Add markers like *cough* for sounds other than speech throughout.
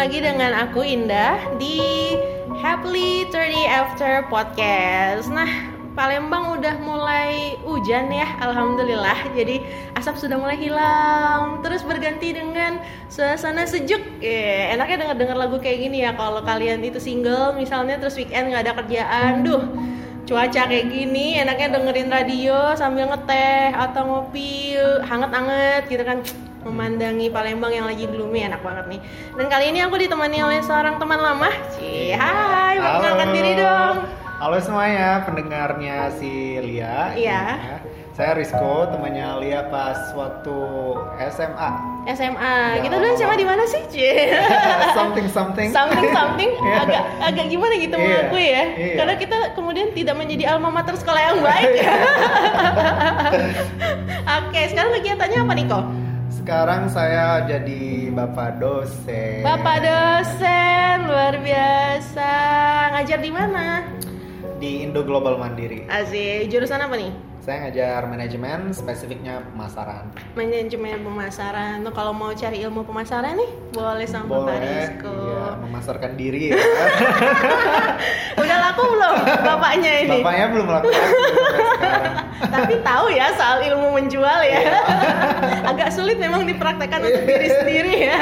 lagi dengan aku Indah di Happily 30 After Podcast. Nah, Palembang udah mulai hujan ya, alhamdulillah. Jadi asap sudah mulai hilang, terus berganti dengan suasana sejuk. Eh, enaknya denger-denger lagu kayak gini ya. Kalau kalian itu single, misalnya terus weekend nggak ada kerjaan, duh cuaca kayak gini enaknya dengerin radio sambil ngeteh atau ngopi hangat-hangat gitu kan memandangi Palembang yang lagi gloomy enak banget nih. Dan kali ini aku ditemani oleh seorang teman lama. Cih, hai, perkenalkan diri dong. Halo semuanya, pendengarnya si Lia. Iya. Ya. Saya Rizko, temannya Lia pas waktu SMA. SMA. Ya. Kita dulu SMA di mana sih? Cih. *laughs* something something. something something *laughs* Iya. agak agak gimana gitu Iya, mengakui ya. iya. Karena kita kemudian tidak menjadi alma mater sekolah yang baik. *laughs* Oke, sekarang kegiatannya apa nih kok? Sekarang saya jadi bapak dosen. Bapak dosen luar biasa. Ngajar di mana? di Indo Global Mandiri. Asik, jurusan apa nih? Saya ngajar manajemen, spesifiknya pemasaran. Manajemen pemasaran. Tuh kalau mau cari ilmu pemasaran nih, boleh sama Boleh, Rizko. iya, memasarkan diri ya. *laughs* Udah laku belum bapaknya ini? Bapaknya belum sekarang. *laughs* Tapi tahu ya soal ilmu menjual ya. *laughs* Agak sulit memang dipraktekkan untuk diri sendiri ya.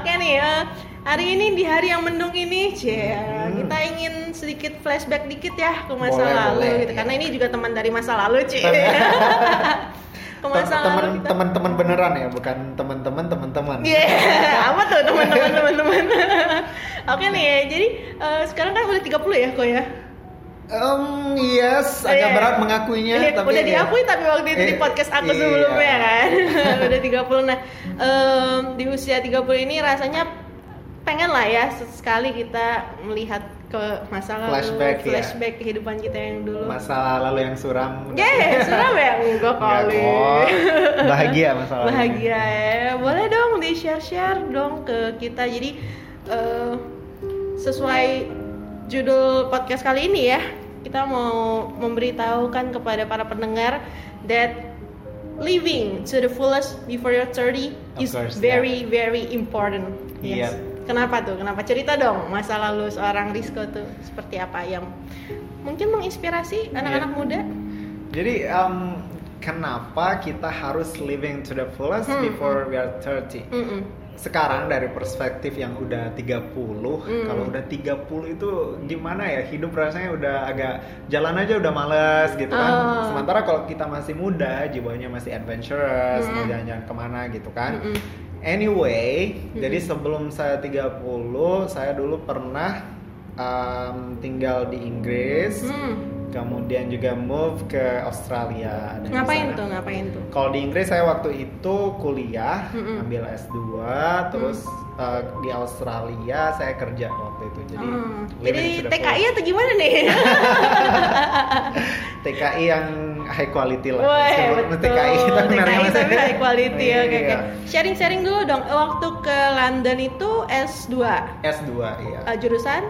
Oke nih, eh, hari ini di hari yang mendung ini, cie, kita ingin sedikit flashback dikit ya ke masa Boleh, lalu boleh, gitu. Karena ini juga teman dari masa lalu, cie. *laughs* ke masa lalu Teman kita. teman-teman beneran ya, bukan teman-teman teman-teman. Iya, *laughs* apa tuh teman-teman teman-teman. *laughs* Oke nih, jadi eh, sekarang kan udah 30 ya kok ya? Um, yes, Iya, agak iya. berat mengakuinya, Iya, tapi udah ya. diakui tapi waktu itu di Eh, podcast aku iya. sebelumnya kan udah 30 nah em, di usia 30 ini rasanya pengen lah ya sekali kita melihat ke masa lalu Flashback, ya. flashback kehidupan kita yang dulu Masa lalu yang suram. Yeah, suram ya? Enggak Enggak kali kok. Bahagia masa lalu. Bahagia ya Boleh dong di share-share dong ke kita Jadi eh, sesuai judul podcast kali ini ya Kita mau memberitahukan kepada para pendengar That living to the fullest before you're 30 Of is course, very very important Iya. Kenapa tuh? Kenapa cerita dong masa lalu seorang Rizko tuh seperti apa yang mungkin menginspirasi anak-anak Iya. muda? Jadi um, kenapa kita harus living to the fullest Hmm, before we are 30? Mm-mm. Sekarang dari perspektif yang udah 30, Hmm. kalau udah 30 itu gimana ya? Hidup rasanya udah agak jalan aja udah males gitu kan. Oh. Sementara kalau kita masih muda, jiwanya masih adventurous, mau Hmm. jalan-jalan ke mana gitu kan. Mm-mm. Anyway, Mm-mm. jadi sebelum saya 30, saya dulu pernah um, tinggal di Inggris, Hmm. Kemudian juga move ke Australia. Dan Ngapain tuh? Ngapain tuh? Kalau di Inggris saya waktu itu kuliah, Mm-mm. ambil S2, terus uh, di Australia saya kerja waktu itu. Jadi living Jadi TKI atau gimana nih? *laughs* TKI yang high quality lah. Wah, betul. TKI kita TKI tapi high quality ya. Oke, oke. Iya. Sharing-sharing dulu dong. Waktu ke London itu S2. S2 iya. Uh, jurusan?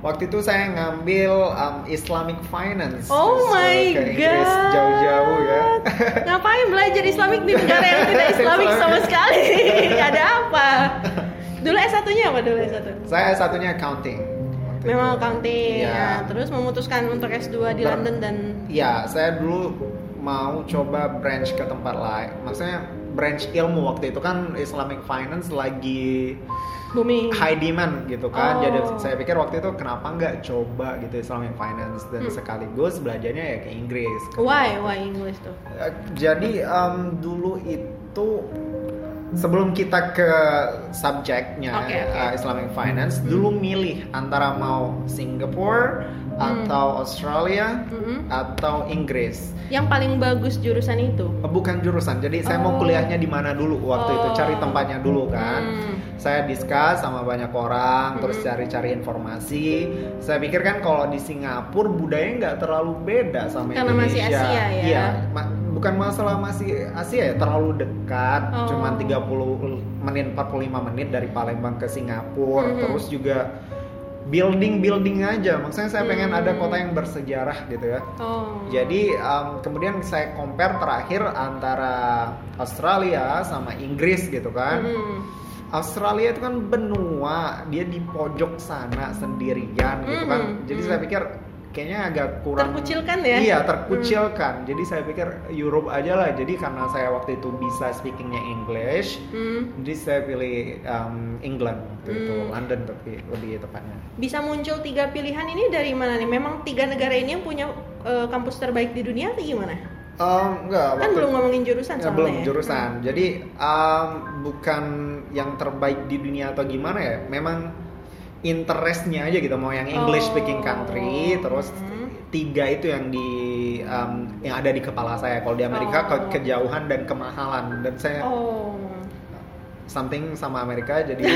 Waktu itu saya ngambil um, Islamic Finance. Oh my ke Inggris god. jauh-jauh ya. *laughs* Ngapain belajar Islamik di negara yang tidak *laughs* Islamik sama sekali? *laughs* Ada apa? Dulu S1-nya apa dulu S1? saya satunya accounting. waktu Memang itu. accounting. Iya. Nah, terus memutuskan untuk S2 di Ber- London dan Iya, saya dulu mau coba branch ke tempat lain. Maksudnya branch ilmu waktu itu kan Islamic Finance lagi booming. high demand gitu kan. Oh. Jadi saya pikir waktu itu kenapa nggak coba gitu Islamic Finance dan Hmm. sekaligus belajarnya ya ke Inggris. Why? Why English tuh? Eh, Jadi em, dulu itu sebelum kita ke subjeknya Oke, oke. eh, Islamic Finance, dulu milih antara mau Singapore Hmm. atau Australia Mm-mm. atau Inggris. Yang paling bagus jurusan itu? Bukan jurusan, jadi saya Oh. mau kuliahnya di mana dulu waktu itu Oh. cari tempatnya dulu kan. Hmm. Saya discuss sama banyak orang, terus Mm-mm. cari-cari informasi. Saya pikir kan kalau di Singapura budayanya nggak terlalu beda sama Karena masih Indonesia. Asia ya? Iya, bukan masalah masih Asia ya, terlalu dekat, Oh. cuman 30 menit 45 menit dari Palembang ke Singapura. Mm-mm. Terus juga building-building aja. Maksudnya saya pengen ada Hmm. kota yang bersejarah gitu ya. Oh. Jadi um, kemudian saya compare terakhir antara Australia sama Inggris gitu kan. Mm-mm. Australia itu kan benua, dia di pojok sana sendirian gitu kan. Jadi mhm. saya pikir kayaknya agak kurang Terkucilkan ya? Iya, terkucilkan. Jadi saya pikir Europe aja lah. Jadi karena saya waktu itu bisa speakingnya English, Hmm. jadi saya pilih um, England waktu itu, Hmm. London tapi lebih tepatnya. Bisa muncul tiga pilihan ini dari mana nih? Memang tiga negara ini yang punya eh, kampus terbaik di dunia atau gimana? Um, enggak, Kan waktu- belum ngomongin jurusan Ya, belum ya? jurusan. Jadi um, bukan yang terbaik di dunia atau gimana ya. Memang interestnya aja gitu. Mau yang English speaking country, Oh. terus Hmm. tiga itu yang di um, yang ada di kepala saya. Kalau di Amerika Oh. ke- kejauhan dan kemahalan. Dan saya Oh. something sama Amerika jadi *laughs*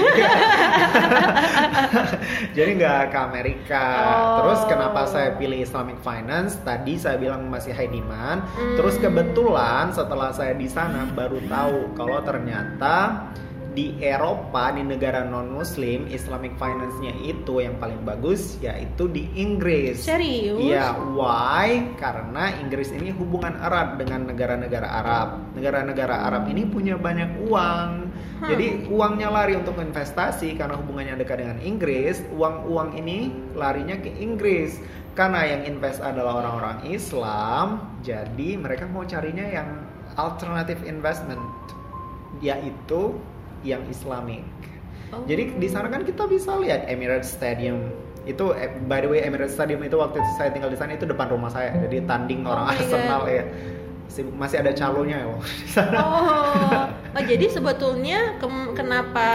jadi nggak ke Amerika. Oh. Terus kenapa saya pilih Islamic Finance? Tadi saya bilang masih high demand. Hmm. Terus kebetulan setelah saya di sana baru tahu kalau ternyata di Eropa di negara non Muslim Islamic Finance-nya itu yang paling bagus yaitu di Inggris. Serius? Iya, why? Karena Inggris ini hubungan erat dengan negara-negara Arab. Negara-negara Arab ini punya banyak uang. Hmm. Jadi uangnya lari untuk investasi karena hubungannya dekat dengan Inggris. Uang-uang ini larinya ke Inggris. Karena yang invest adalah orang-orang Islam, jadi mereka mau carinya yang alternative investment, yaitu yang Islamic. Oh. Jadi di sana kan kita bisa lihat Emirates Stadium. Itu eh, by the way Emirates Stadium itu waktu itu saya tinggal di sana itu depan rumah saya. Jadi tanding Oh orang my Arsenal God. ya. Masih- ada calonnya ya Wak, di sana. Oh, oh jadi sebetulnya kem- kenapa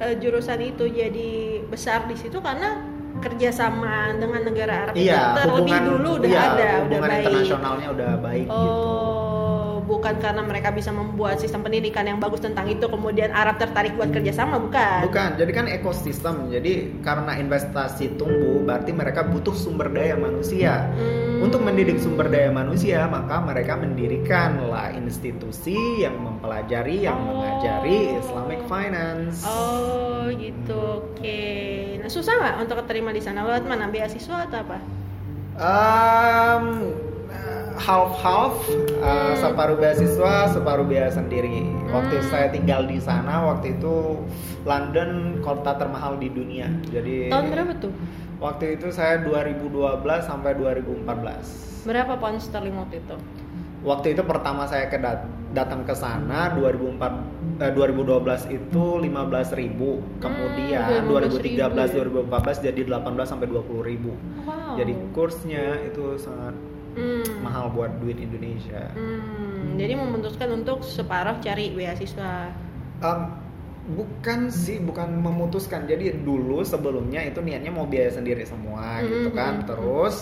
eh, jurusan itu jadi besar di situ karena kerjasama dengan negara Arab itu Iya, terlebih hubungan dulu udah iya, ada, udah hubungan baik. internasionalnya udah baik gitu. Bukan karena mereka bisa membuat sistem pendidikan yang bagus tentang itu, kemudian Arab tertarik buat kerjasama, bukan? Bukan, jadi kan ekosistem. Jadi karena investasi tumbuh, berarti mereka butuh sumber daya manusia. Hmm. Untuk mendidik sumber daya manusia, maka mereka mendirikanlah institusi yang mempelajari, yang Oh. mengajari Islamic Finance. Oh, gitu. Oke. Nah, susah nggak untuk keterima di sana? Lewat mana? Beasiswa atau apa? Um, half half, uh, separuh beasiswa, separuh biaya sendiri. Waktu Hmm. saya tinggal di sana, waktu itu London kota termahal di dunia. Jadi Tahun berapa tuh? Waktu itu saya 2012 sampai 2014. Berapa pound sterling waktu itu? Waktu itu pertama saya ke dat- datang ke sana 2004 eh, 2012 itu 15.000. Kemudian Hmm, 2013 15.000. 2014 jadi 18 sampai 20.000. Wow. Jadi kursnya itu sangat Hmm. mahal buat duit Indonesia. Hmm, jadi memutuskan untuk separuh cari beasiswa. Em, bukan sih, bukan memutuskan. Jadi dulu sebelumnya itu niatnya mau biaya sendiri semua gitu Mhm, kan. mhm. Terus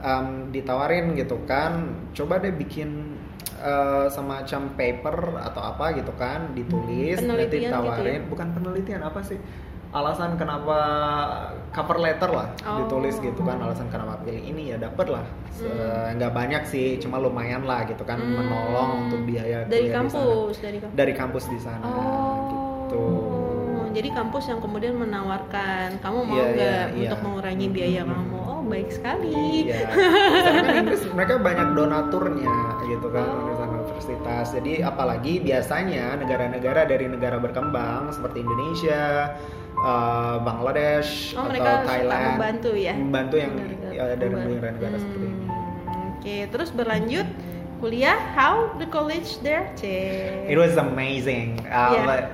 em, ditawarin gitu kan, coba deh bikin eh, semacam paper atau apa gitu kan, ditulis nanti Penelitian gitu ya? Bukan penelitian apa sih? Alasan kenapa cover letter lah Oh. ditulis gitu kan alasan kenapa pilih ini ya dapet lah Hmm. nggak banyak sih cuma lumayan lah gitu kan Hmm. menolong untuk biaya dari kuliah di sana kampus, dari kampus. dari kampus di sana Oh. gitu. Jadi kampus yang kemudian menawarkan kamu mau Iya, nggak iya, iya. untuk mengurangi biaya Hmm. kamu? Oh baik sekali. Iya. *laughs* Karena kan Inggris mereka banyak donaturnya gitu kan Oh. universitas. Jadi apalagi biasanya negara-negara dari negara berkembang seperti Indonesia, eh, Bangladesh Oh atau mereka suka Thailand membantu ya? membantu yang ya, dari negara-negara seperti ini. Hmm, Oke, terus berlanjut kuliah. How the college there? Cek. It was amazing. Uh, Iya. like,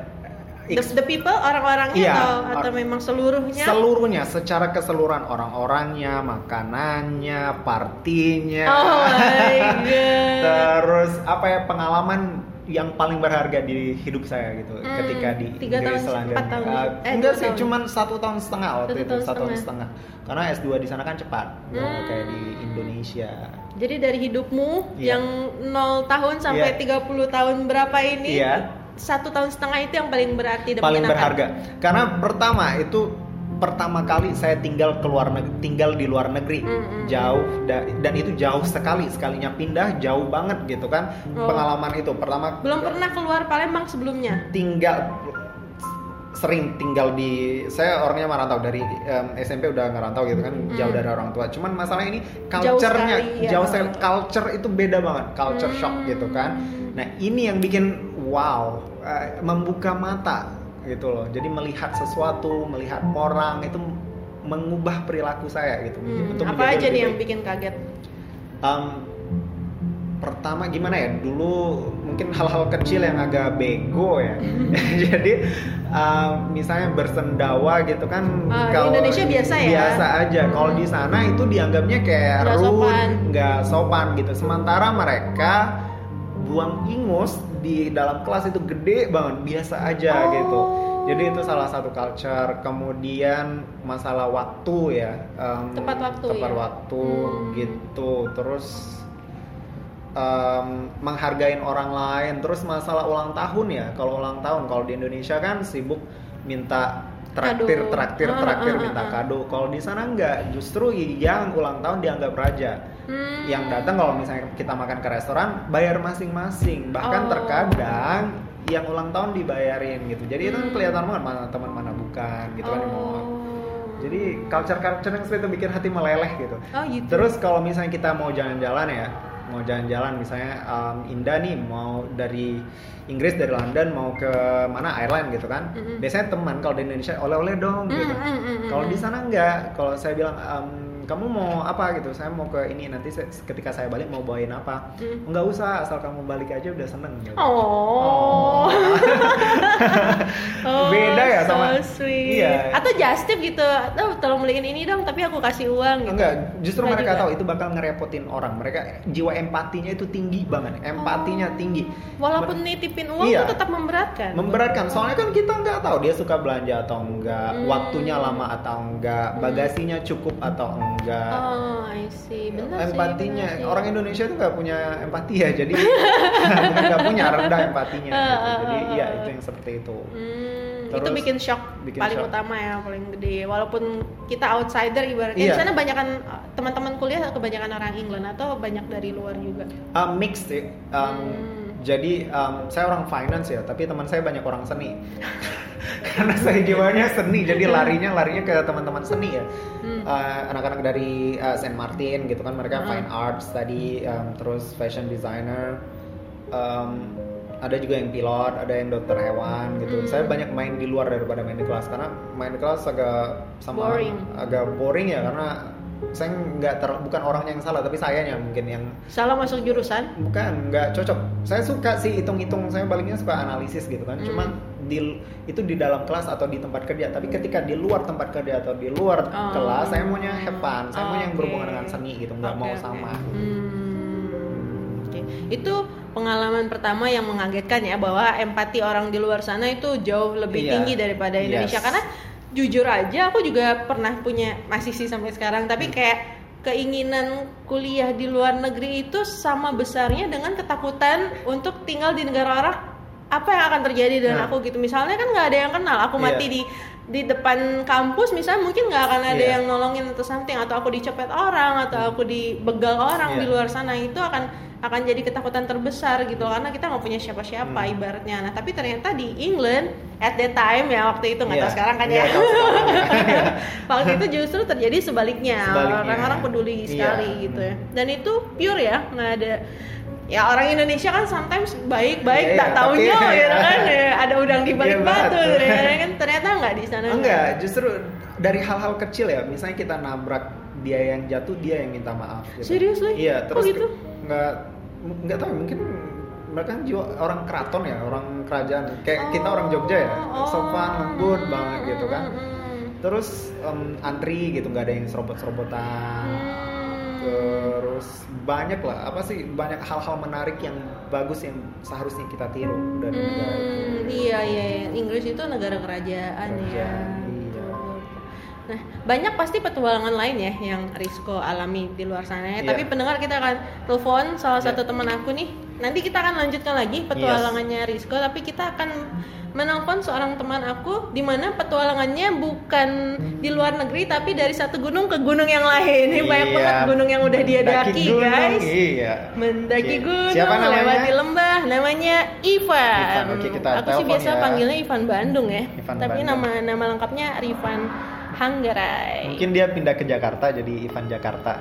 The, the people orang-orangnya Iya, atau atau or- memang seluruhnya? seluruhnya secara keseluruhan orang-orangnya, makanannya, partinya. Oh. *laughs* Terus apa ya pengalaman yang paling berharga di hidup saya gitu Hmm, ketika di tiga Inggris tahun, London. empat tahun, Uh, eh, enggak sih, tahun. cuman satu tahun setengah waktu Satu itu, tahun satu tahun setengah. setengah. Karena S2 di sana kan cepat, nggak Hmm. kayak di Indonesia. Jadi dari hidupmu Iya. yang 0 tahun sampai Iya. 30 tahun berapa ini? Iya. Satu tahun setengah itu yang paling berarti dan paling berharga. Karena pertama itu pertama kali saya tinggal keluar negeri, tinggal di luar negeri Mm, mm, jauh da- dan itu jauh sekali sekalinya pindah jauh banget gitu kan Oh. pengalaman itu pertama Belum pernah keluar Palembang sebelumnya. tinggal sering tinggal di saya orangnya merantau dari em, SMP udah ngerantau gitu kan jauh dari orang tua cuman masalah ini Hmm. Jauh culture-nya sekali, ya. jauh sekali culture itu beda banget culture shock Hmm. gitu kan nah ini yang bikin wow eh, membuka mata gitu loh. Jadi melihat sesuatu, melihat orang itu mengubah perilaku saya gitu. Hmm, Untuk apa aja nih yang bikin kaget? Um, pertama gimana ya dulu mungkin hal-hal kecil yang agak bego ya *laughs* jadi um, misalnya bersendawa gitu kan Ah, di Indonesia biasa ya? biasa aja kalau di sana itu dianggapnya kayak Nggak rude sopan. nggak sopan gitu sementara mereka buang ingus di dalam kelas itu gede banget biasa aja Oh. gitu jadi itu salah satu culture kemudian masalah waktu ya um, Tepat waktu tepat ya? waktu Hmm. gitu terus um, menghargain orang lain terus masalah ulang tahun ya kalau ulang tahun kalau di Indonesia kan sibuk minta traktir Kado. traktir Ah, traktir ah, ah, minta ah. kado kalau di sana enggak justru yang ulang tahun dianggap raja Hmm. yang datang kalau misalnya kita makan ke restoran bayar masing-masing bahkan Oh. terkadang yang ulang tahun dibayarin gitu jadi itu kan Hmm. kelihatan banget mana teman mana bukan gitu kan mau Oh. jadi culture culture yang seperti itu bikin hati meleleh gitu Oh gitu. Terus kalau misalnya kita mau jalan-jalan ya, mau jalan-jalan misalnya um, Indah nih mau dari Inggris dari London mau ke mana Ireland gitu kan. Mm-mm. Biasanya teman kalau di Indonesia oleh-oleh dong gitu. Mm, mm, mm, mm, Kalau di mm. sana enggak. Kalau saya bilang um, kamu mau apa gitu, saya mau ke ini nanti saya- ketika saya balik mau bawain apa. Mm. Enggak usah, asal kamu balik aja udah seneng gitu. Oh. *laughs* Oh, Beda ya sama- so sweet. Iya. Atau just tip gitu. Tuh, tolong beliin ini dong, tapi aku kasih uang gitu. Enggak, justru Enggak mereka juga. tahu itu bakal ngerepotin orang. Mereka jiwa empatinya itu tinggi banget, empatinya Oh. tinggi. Walaupun nitipin uang Iya. tuh tetap memberatkan. memberatkan soalnya kan kita nggak tahu dia suka belanja atau enggak Hmm. waktunya lama atau enggak bagasinya cukup atau enggak Oh, I see. Benar sih. empatinya benar sih. orang Indonesia tuh nggak punya empati ya jadi *laughs* nggak punya rendah empatinya Ah, *laughs* gitu. ah, jadi ah, iya ah. itu yang seperti itu Hmm, itu Terus bikin shock bikin paling shock. utama ya, paling gede. Walaupun kita outsider ibaratnya Iya. di sana banyakan teman-teman kuliah kebanyakan orang England atau banyak dari luar juga. Uh, mixed sih Um, Hmm. Jadi um, saya orang finance ya tapi teman saya banyak orang seni *laughs* karena saya jiwanya seni jadi larinya larinya ke teman-teman seni ya Hmm. Uh, anak-anak dari uh, Saint Martin gitu kan mereka Hmm. fine arts tadi um, terus fashion designer um, ada juga yang pilot ada yang dokter hewan gitu Hmm. saya banyak main di luar daripada main di kelas karena main di kelas agak sama Boring. agak boring ya karena saya nggak ter bukan orangnya yang salah tapi sayanya mungkin yang Salah masuk jurusan? bukan nggak cocok saya suka sih hitung-hitung saya baliknya suka analisis gitu kan Hmm. cuman di itu di dalam kelas atau di tempat kerja tapi ketika di luar tempat kerja atau di luar Oh. kelas saya maunya have fun saya maunya yang Oke. berhubungan dengan seni gitu nggak Oke, mau oke. sama Hmm. Oke. Itu pengalaman pertama yang mengagetkan ya bahwa empati orang di luar sana itu jauh lebih Iya. tinggi daripada Indonesia Yes. karena jujur aja aku juga pernah punya masih sih sampai sekarang tapi Hmm. kayak keinginan kuliah di luar negeri itu sama besarnya dengan ketakutan untuk tinggal di negara orang apa yang akan terjadi dengan Nah. aku gitu misalnya kan nggak ada yang kenal aku mati di di depan kampus misalnya mungkin nggak akan ada Iya. yang nolongin atau something atau aku dicopet orang atau aku dibegal orang Iya. di luar sana itu akan akan jadi ketakutan terbesar gitu karena kita nggak punya siapa-siapa Hmm. ibaratnya nah tapi ternyata di England at that time ya waktu itu nggak Iya. tahu sekarang kan Iya, ya sekarang. Iya. *laughs* waktu itu justru terjadi sebaliknya, orang-orang peduli Iya. sekali gitu ya dan itu pure ya nggak ada ya orang Indonesia kan sometimes baik-baik Iya, tak iya, taunya tapi- *laughs* gitu kan ya, ada udang di balik Iya, batu ternyata kan ternyata nggak di sana enggak justru dari hal-hal kecil ya misalnya kita nabrak dia yang jatuh dia yang minta maaf gitu. Seriously? iya Kok terus gitu? nggak nggak tahu mungkin mereka kan jiwa orang keraton ya orang kerajaan kayak kita orang Jogja ya Oh, sopan lembut hmm, banget gitu kan hmm, hmm. terus em, antri gitu nggak ada yang serobot-serobotan Hmm. Terus banyak lah apa sih banyak hal-hal menarik yang bagus yang seharusnya kita tiru dari negara itu Hmm, iya iya iya. Inggris itu negara kerajaan, ya. Kerajaan, iya. Nah, banyak pasti petualangan lain ya yang Risco alami di luar sana ya. Iya. Tapi pendengar kita akan telepon salah Iya. satu teman aku nih. Nanti kita akan lanjutkan lagi petualangannya Risco, tapi kita akan menelpon seorang teman aku di mana petualangannya bukan di luar negeri tapi dari satu gunung ke gunung yang lain. Ini banyak Iya. banget gunung yang udah dia Daki gunung, guys. iya Mendaki Oke. gunung, Siapa namanya? lewati lembah, namanya Ivan. Ivan, oke, kita Aku sih biasa ya. panggilnya Ivan Bandung ya. Ivan Tapi Bandung. nama nama lengkapnya Rifan Hanggarai. mungkin dia pindah ke Jakarta jadi Ivan Jakarta *laughs*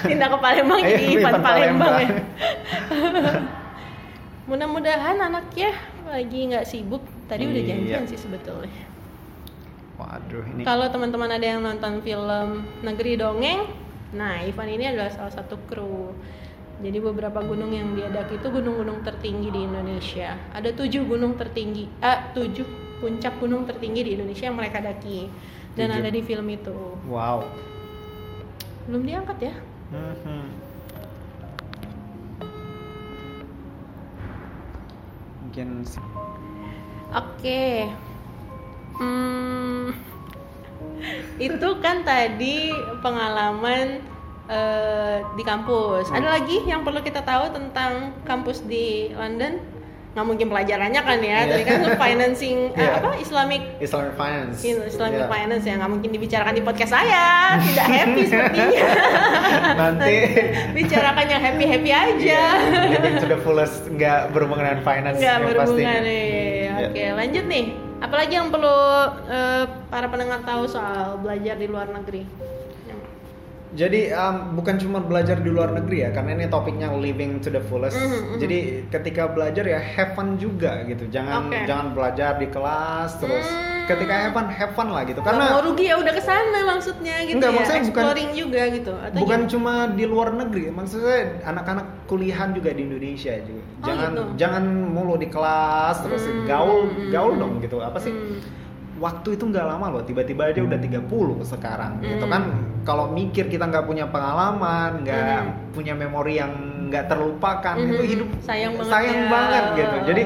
Pindah ke Palembang jadi Ivan Ivan Palembang ya. Palembang. *laughs* Mudah-mudahan anaknya lagi nggak sibuk. Tadi udah Iya. janjian sih sebetulnya. Waduh, ini Kalau teman-teman ada yang nonton film Negeri Dongeng, nah Ivan ini adalah salah satu kru. Jadi beberapa gunung yang dia daki itu gunung-gunung tertinggi di Indonesia. Ada tujuh gunung tertinggi, ah tujuh puncak gunung tertinggi di Indonesia yang mereka daki dan Tujuh. ada di film itu. wow. Belum diangkat ya? Mhm. Mungkin Oke. Hmm, itu kan tadi pengalaman eh, di kampus. Ada lagi yang perlu kita tahu tentang kampus di London? Nggak mungkin pelajarannya kan ya? Iya. Tadi kan financing eh, *laughs* Iya. apa Islamic Islamic Finance. Islamic Iya. Finance ya nggak mungkin dibicarakan di podcast saya. Tidak happy sepertinya. *laughs* Nanti Bicarakan yang happy happy aja. Iya, living to the fullest nggak berhubungan dengan finance Nggak yang berhubungan nih. Iya. Oke, lanjut nih. Apalagi yang perlu eh, para pendengar tahu soal belajar di luar negeri? Jadi um, bukan cuma belajar di luar negeri ya, karena ini topiknya living to the fullest. Mhm, mhm. Jadi ketika belajar ya have fun juga gitu. Jangan Oke. jangan belajar di kelas terus Hmm. ketika have fun have fun lah gitu. Nggak mau Karena rugi ya udah ke sana maksudnya gitu Enggak, ya. maksudnya bukan- Exploring juga gitu. Atau bukan gimana? cuma di luar negeri, maksudnya anak-anak kuliahan juga di Indonesia juga. Oh, Jangan gitu. jangan mulu di kelas terus Hmm, gaul hmm, gaul hmm. dong gitu. Apa sih? Hmm. Waktu itu nggak lama loh tiba-tiba aja udah 30 sekarang gitu Hmm. kan kalau mikir kita nggak punya pengalaman nggak Hmm. punya memori yang nggak terlupakan Hmm. itu hidup Sayang banget sayang ya. banget gitu jadi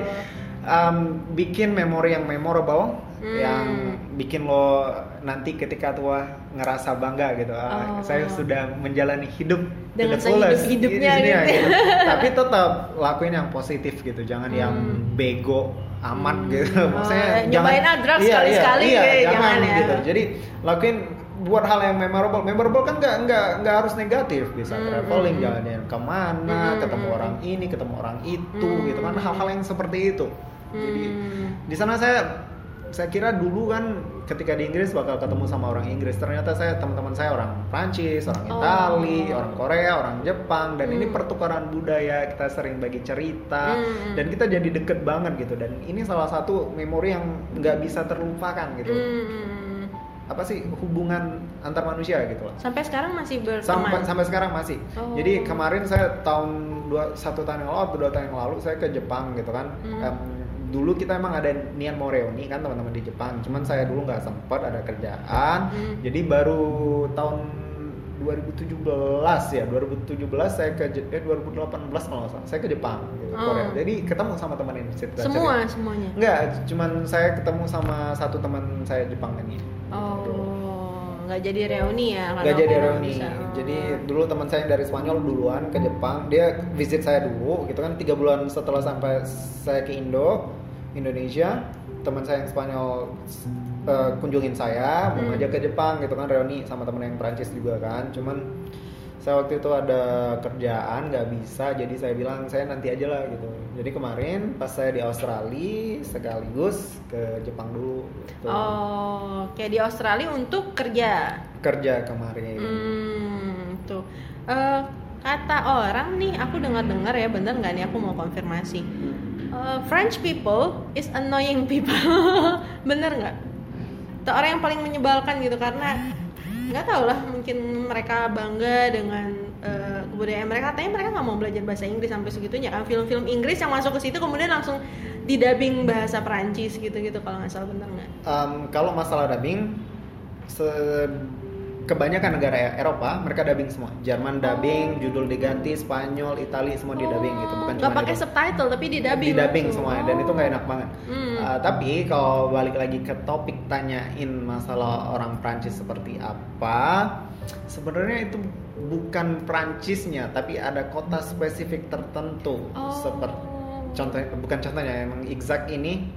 um, bikin memori yang memorable Hmm. yang bikin lo nanti ketika tua ngerasa bangga gitu Oh. ah, saya sudah menjalani hidup Dengan fullest sehidup-hidupnya di dunia, gitu. *laughs* tapi tetap lakuin yang positif gitu jangan yang Hmm. bego amat Hmm. gitu Oh, maksudnya nyobain ah, drugs sekali-sekali, iya, eh, jangan, jangan ya. gitu jadi lakuin buat hal yang memorable memorable kan nggak nggak nggak harus negatif bisa Hmm, traveling hmm, jalan ke mana Hmm, ketemu hmm. orang ini ketemu orang itu Hmm. gitu kan hal-hal yang seperti itu jadi Hmm. di sana saya saya kira dulu kan ketika di Inggris bakal ketemu sama orang Inggris ternyata saya teman-teman saya orang Prancis orang Oh. Itali orang Korea orang Jepang dan ini Hmm. pertukaran budaya kita sering bagi cerita Hmm. dan kita jadi deket banget gitu dan ini salah satu memori yang nggak bisa terlupakan gitu Hmm. apa sih hubungan antar manusia gitu loh Sampai sekarang masih berteman. sampai sampai sekarang masih Oh. jadi kemarin saya tahun dua satu tahun yang lalu atau dua tahun yang lalu saya ke Jepang gitu kan Hmm. Dulu kita emang ada niat mau reuni kan teman-teman di Jepang cuman saya dulu nggak sempet ada kerjaan Hmm. jadi baru tahun 2017 ya 2017 saya ke eh 2018 kalau nggak salah saya ke Jepang gitu, Oh. Korea jadi ketemu sama teman ini Semua semuanya. Enggak, cuman saya ketemu sama satu teman saya Jepang ini. Oh, nggak jadi reuni ya? kalau Gak jadi reuni. bisa. Oh. Jadi dulu teman saya dari Spanyol duluan ke Jepang, dia visit saya dulu, gitu kan tiga bulan setelah sampai saya ke Indo, Indonesia, teman saya yang Spanyol eh, kunjungin saya, mau Hmm. ngajak ke Jepang, gitu kan reuni sama temen yang Prancis juga kan, cuman saya waktu itu ada kerjaan nggak bisa, jadi saya bilang saya nanti aja lah gitu. Jadi kemarin pas saya di Australia sekaligus ke Jepang dulu. Gitu. Oh, kayak di Australia untuk kerja. Kerja kemarin. Hmm, tuh. Eh, kata orang nih, aku dengar-dengar ya, bener nggak nih? Aku mau konfirmasi. Eh, French people is annoying people, *laughs* bener nggak? Atau orang yang paling menyebalkan gitu karena nggak tahu lah, mungkin mereka bangga dengan eh, kebudayaan mereka. Katanya mereka nggak mau belajar bahasa Inggris sampai segitunya. Ah, Film-film Inggris yang masuk ke situ kemudian langsung didubbing bahasa Perancis gitu-gitu kalau nggak salah bener nggak? Um, kalau masalah dubbing, se- kebanyakan negara Eropa mereka dubbing semua. Jerman dubbing, judul diganti, Spanyol, Itali semua di dubbing gitu, bukan cuma pakai subtitle tapi di dubbing di dubbing semuanya dan itu nggak enak banget. Hmm. Uh, tapi kalau balik lagi ke topik tanyain masalah orang Prancis seperti apa, sebenarnya itu bukan Prancisnya, tapi ada kota spesifik tertentu. Oh. Seperti contohnya bukan contohnya emang exact ini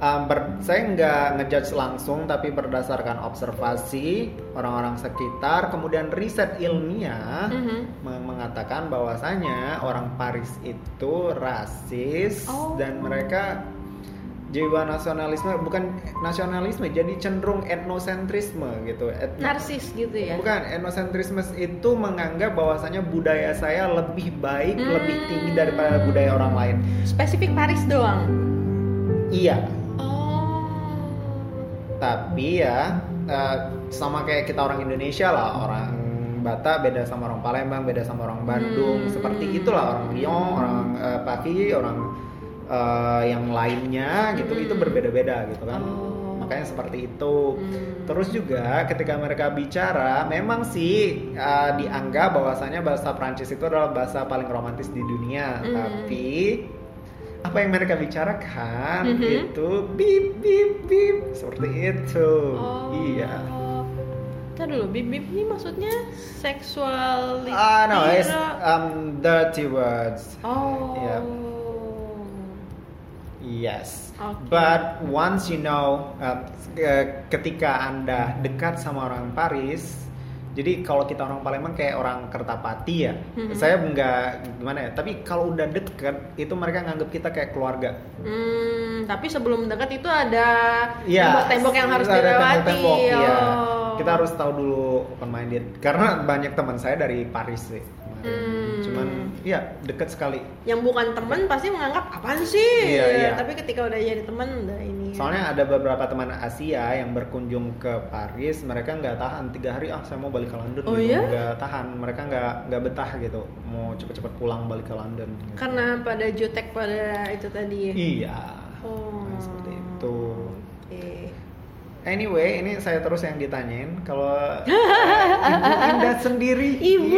um, ber- saya nggak ngejudge langsung tapi berdasarkan observasi orang-orang sekitar kemudian riset ilmiah Mhm. me- mengatakan bahwasanya orang Paris itu rasis Oh. dan mereka jiwa nasionalisme bukan nasionalisme jadi cenderung etnosentrisme gitu Etno- narsis gitu ya Bukan, etnosentrisme itu menganggap bahwasanya budaya saya lebih baik, Hmm. lebih tinggi daripada budaya orang lain. spesifik Paris doang iya. Tapi ya eh, sama kayak kita orang Indonesia lah orang Batak beda sama orang Palembang beda sama orang Bandung Hmm. seperti itulah orang Riau orang eh, Pati orang eh, yang lainnya gitu itu Hmm. berbeda-beda gitu kan Oh. makanya seperti itu Hmm. terus juga ketika mereka bicara memang sih eh, dianggap bahwasanya bahasa Prancis itu adalah bahasa paling romantis di dunia Hmm. tapi apa yang mereka bicarakan Mhm. itu bip bip bip seperti itu Oh. iya Ntar dulu, bib bib ini maksudnya seksual ah no it's um, dirty words Oh. Yeah. yes Oke. but once you know uh, ke- ketika anda dekat sama orang Paris jadi kalau kita orang Palembang kayak orang Kertapati ya Mhm. saya nggak gimana ya tapi kalau udah deket itu mereka nganggap kita kayak keluarga Hmm, tapi sebelum dekat itu ada Iya, tembok-tembok yang harus dilewati. iya. Oh. Kita harus tahu dulu open minded karena banyak teman saya dari Paris sih. Hmm. Cuman ya deket sekali. yang bukan teman pasti menganggap apaan sih? Iya, iya. Tapi ketika udah jadi teman udah ini. Soalnya ada beberapa teman Asia yang berkunjung ke Paris, mereka nggak tahan tiga hari ah saya mau balik ke London Oh, gitu. iya? Nggak tahan, mereka nggak nggak betah gitu, mau cepet-cepet pulang balik ke London. gitu. karena pada jutek pada itu tadi. Iya. Oh. Nah, seperti itu. Anyway, ini saya terus yang ditanyain kalau *laughs* Ibu Indah sendiri. Ibu,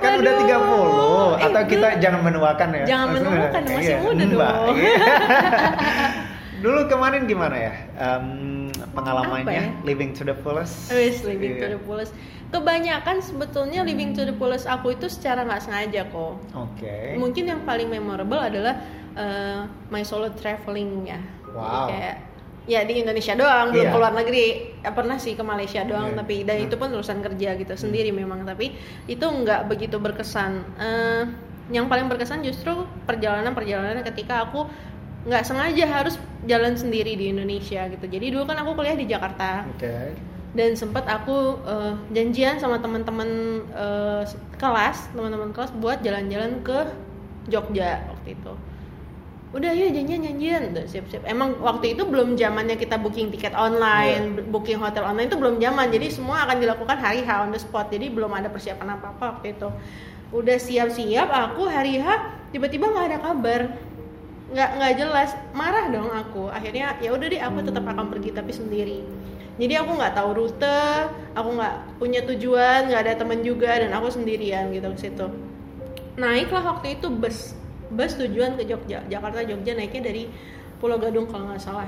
kan udah waduh. 30 atau Eh, kita belum. jangan menuakan ya. Jangan menuakan, masih Iya, muda dong. Iya. *laughs* Dulu kemarin gimana ya? Em, pengalamannya ya? living to the fullest. Wis living to Iya. the fullest. Kebanyakan sebetulnya living to the fullest aku itu secara nggak sengaja kok. Oke. Mungkin yang paling memorable adalah uh, my solo traveling ya. Jadi Wow. Kayak ya di Indonesia doang, belum Iya. keluar negeri. Ya, pernah sih ke Malaysia doang, Iya. tapi dan Hmm. itu pun urusan kerja gitu sendiri memang. Tapi itu nggak begitu berkesan. Eh, yang paling berkesan justru perjalanan-perjalanan ketika aku nggak sengaja harus jalan sendiri di Indonesia gitu. Jadi dulu kan aku kuliah di Jakarta. Oke. dan sempat aku eh, janjian sama teman-teman eh, kelas teman-teman kelas buat jalan-jalan ke Jogja waktu itu. Udah ya janjian janjian. Udah siap-siap. Emang waktu itu belum zamannya kita booking tiket online booking hotel online itu belum zaman. Jadi semua akan dilakukan hari H on the spot. Jadi belum ada persiapan apa apa waktu itu. Udah siap-siap aku hari H tiba-tiba nggak ada kabar nggak nggak jelas. Marah dong aku. Akhirnya ya udah deh aku tetap akan pergi tapi sendiri. Jadi aku nggak tahu rute aku nggak punya tujuan nggak ada teman juga dan aku sendirian gitu ke situ. Naiklah waktu itu bus. Bus tujuan ke Jogja Jakarta Jogja naiknya dari Pulau Gadung kalau nggak salah.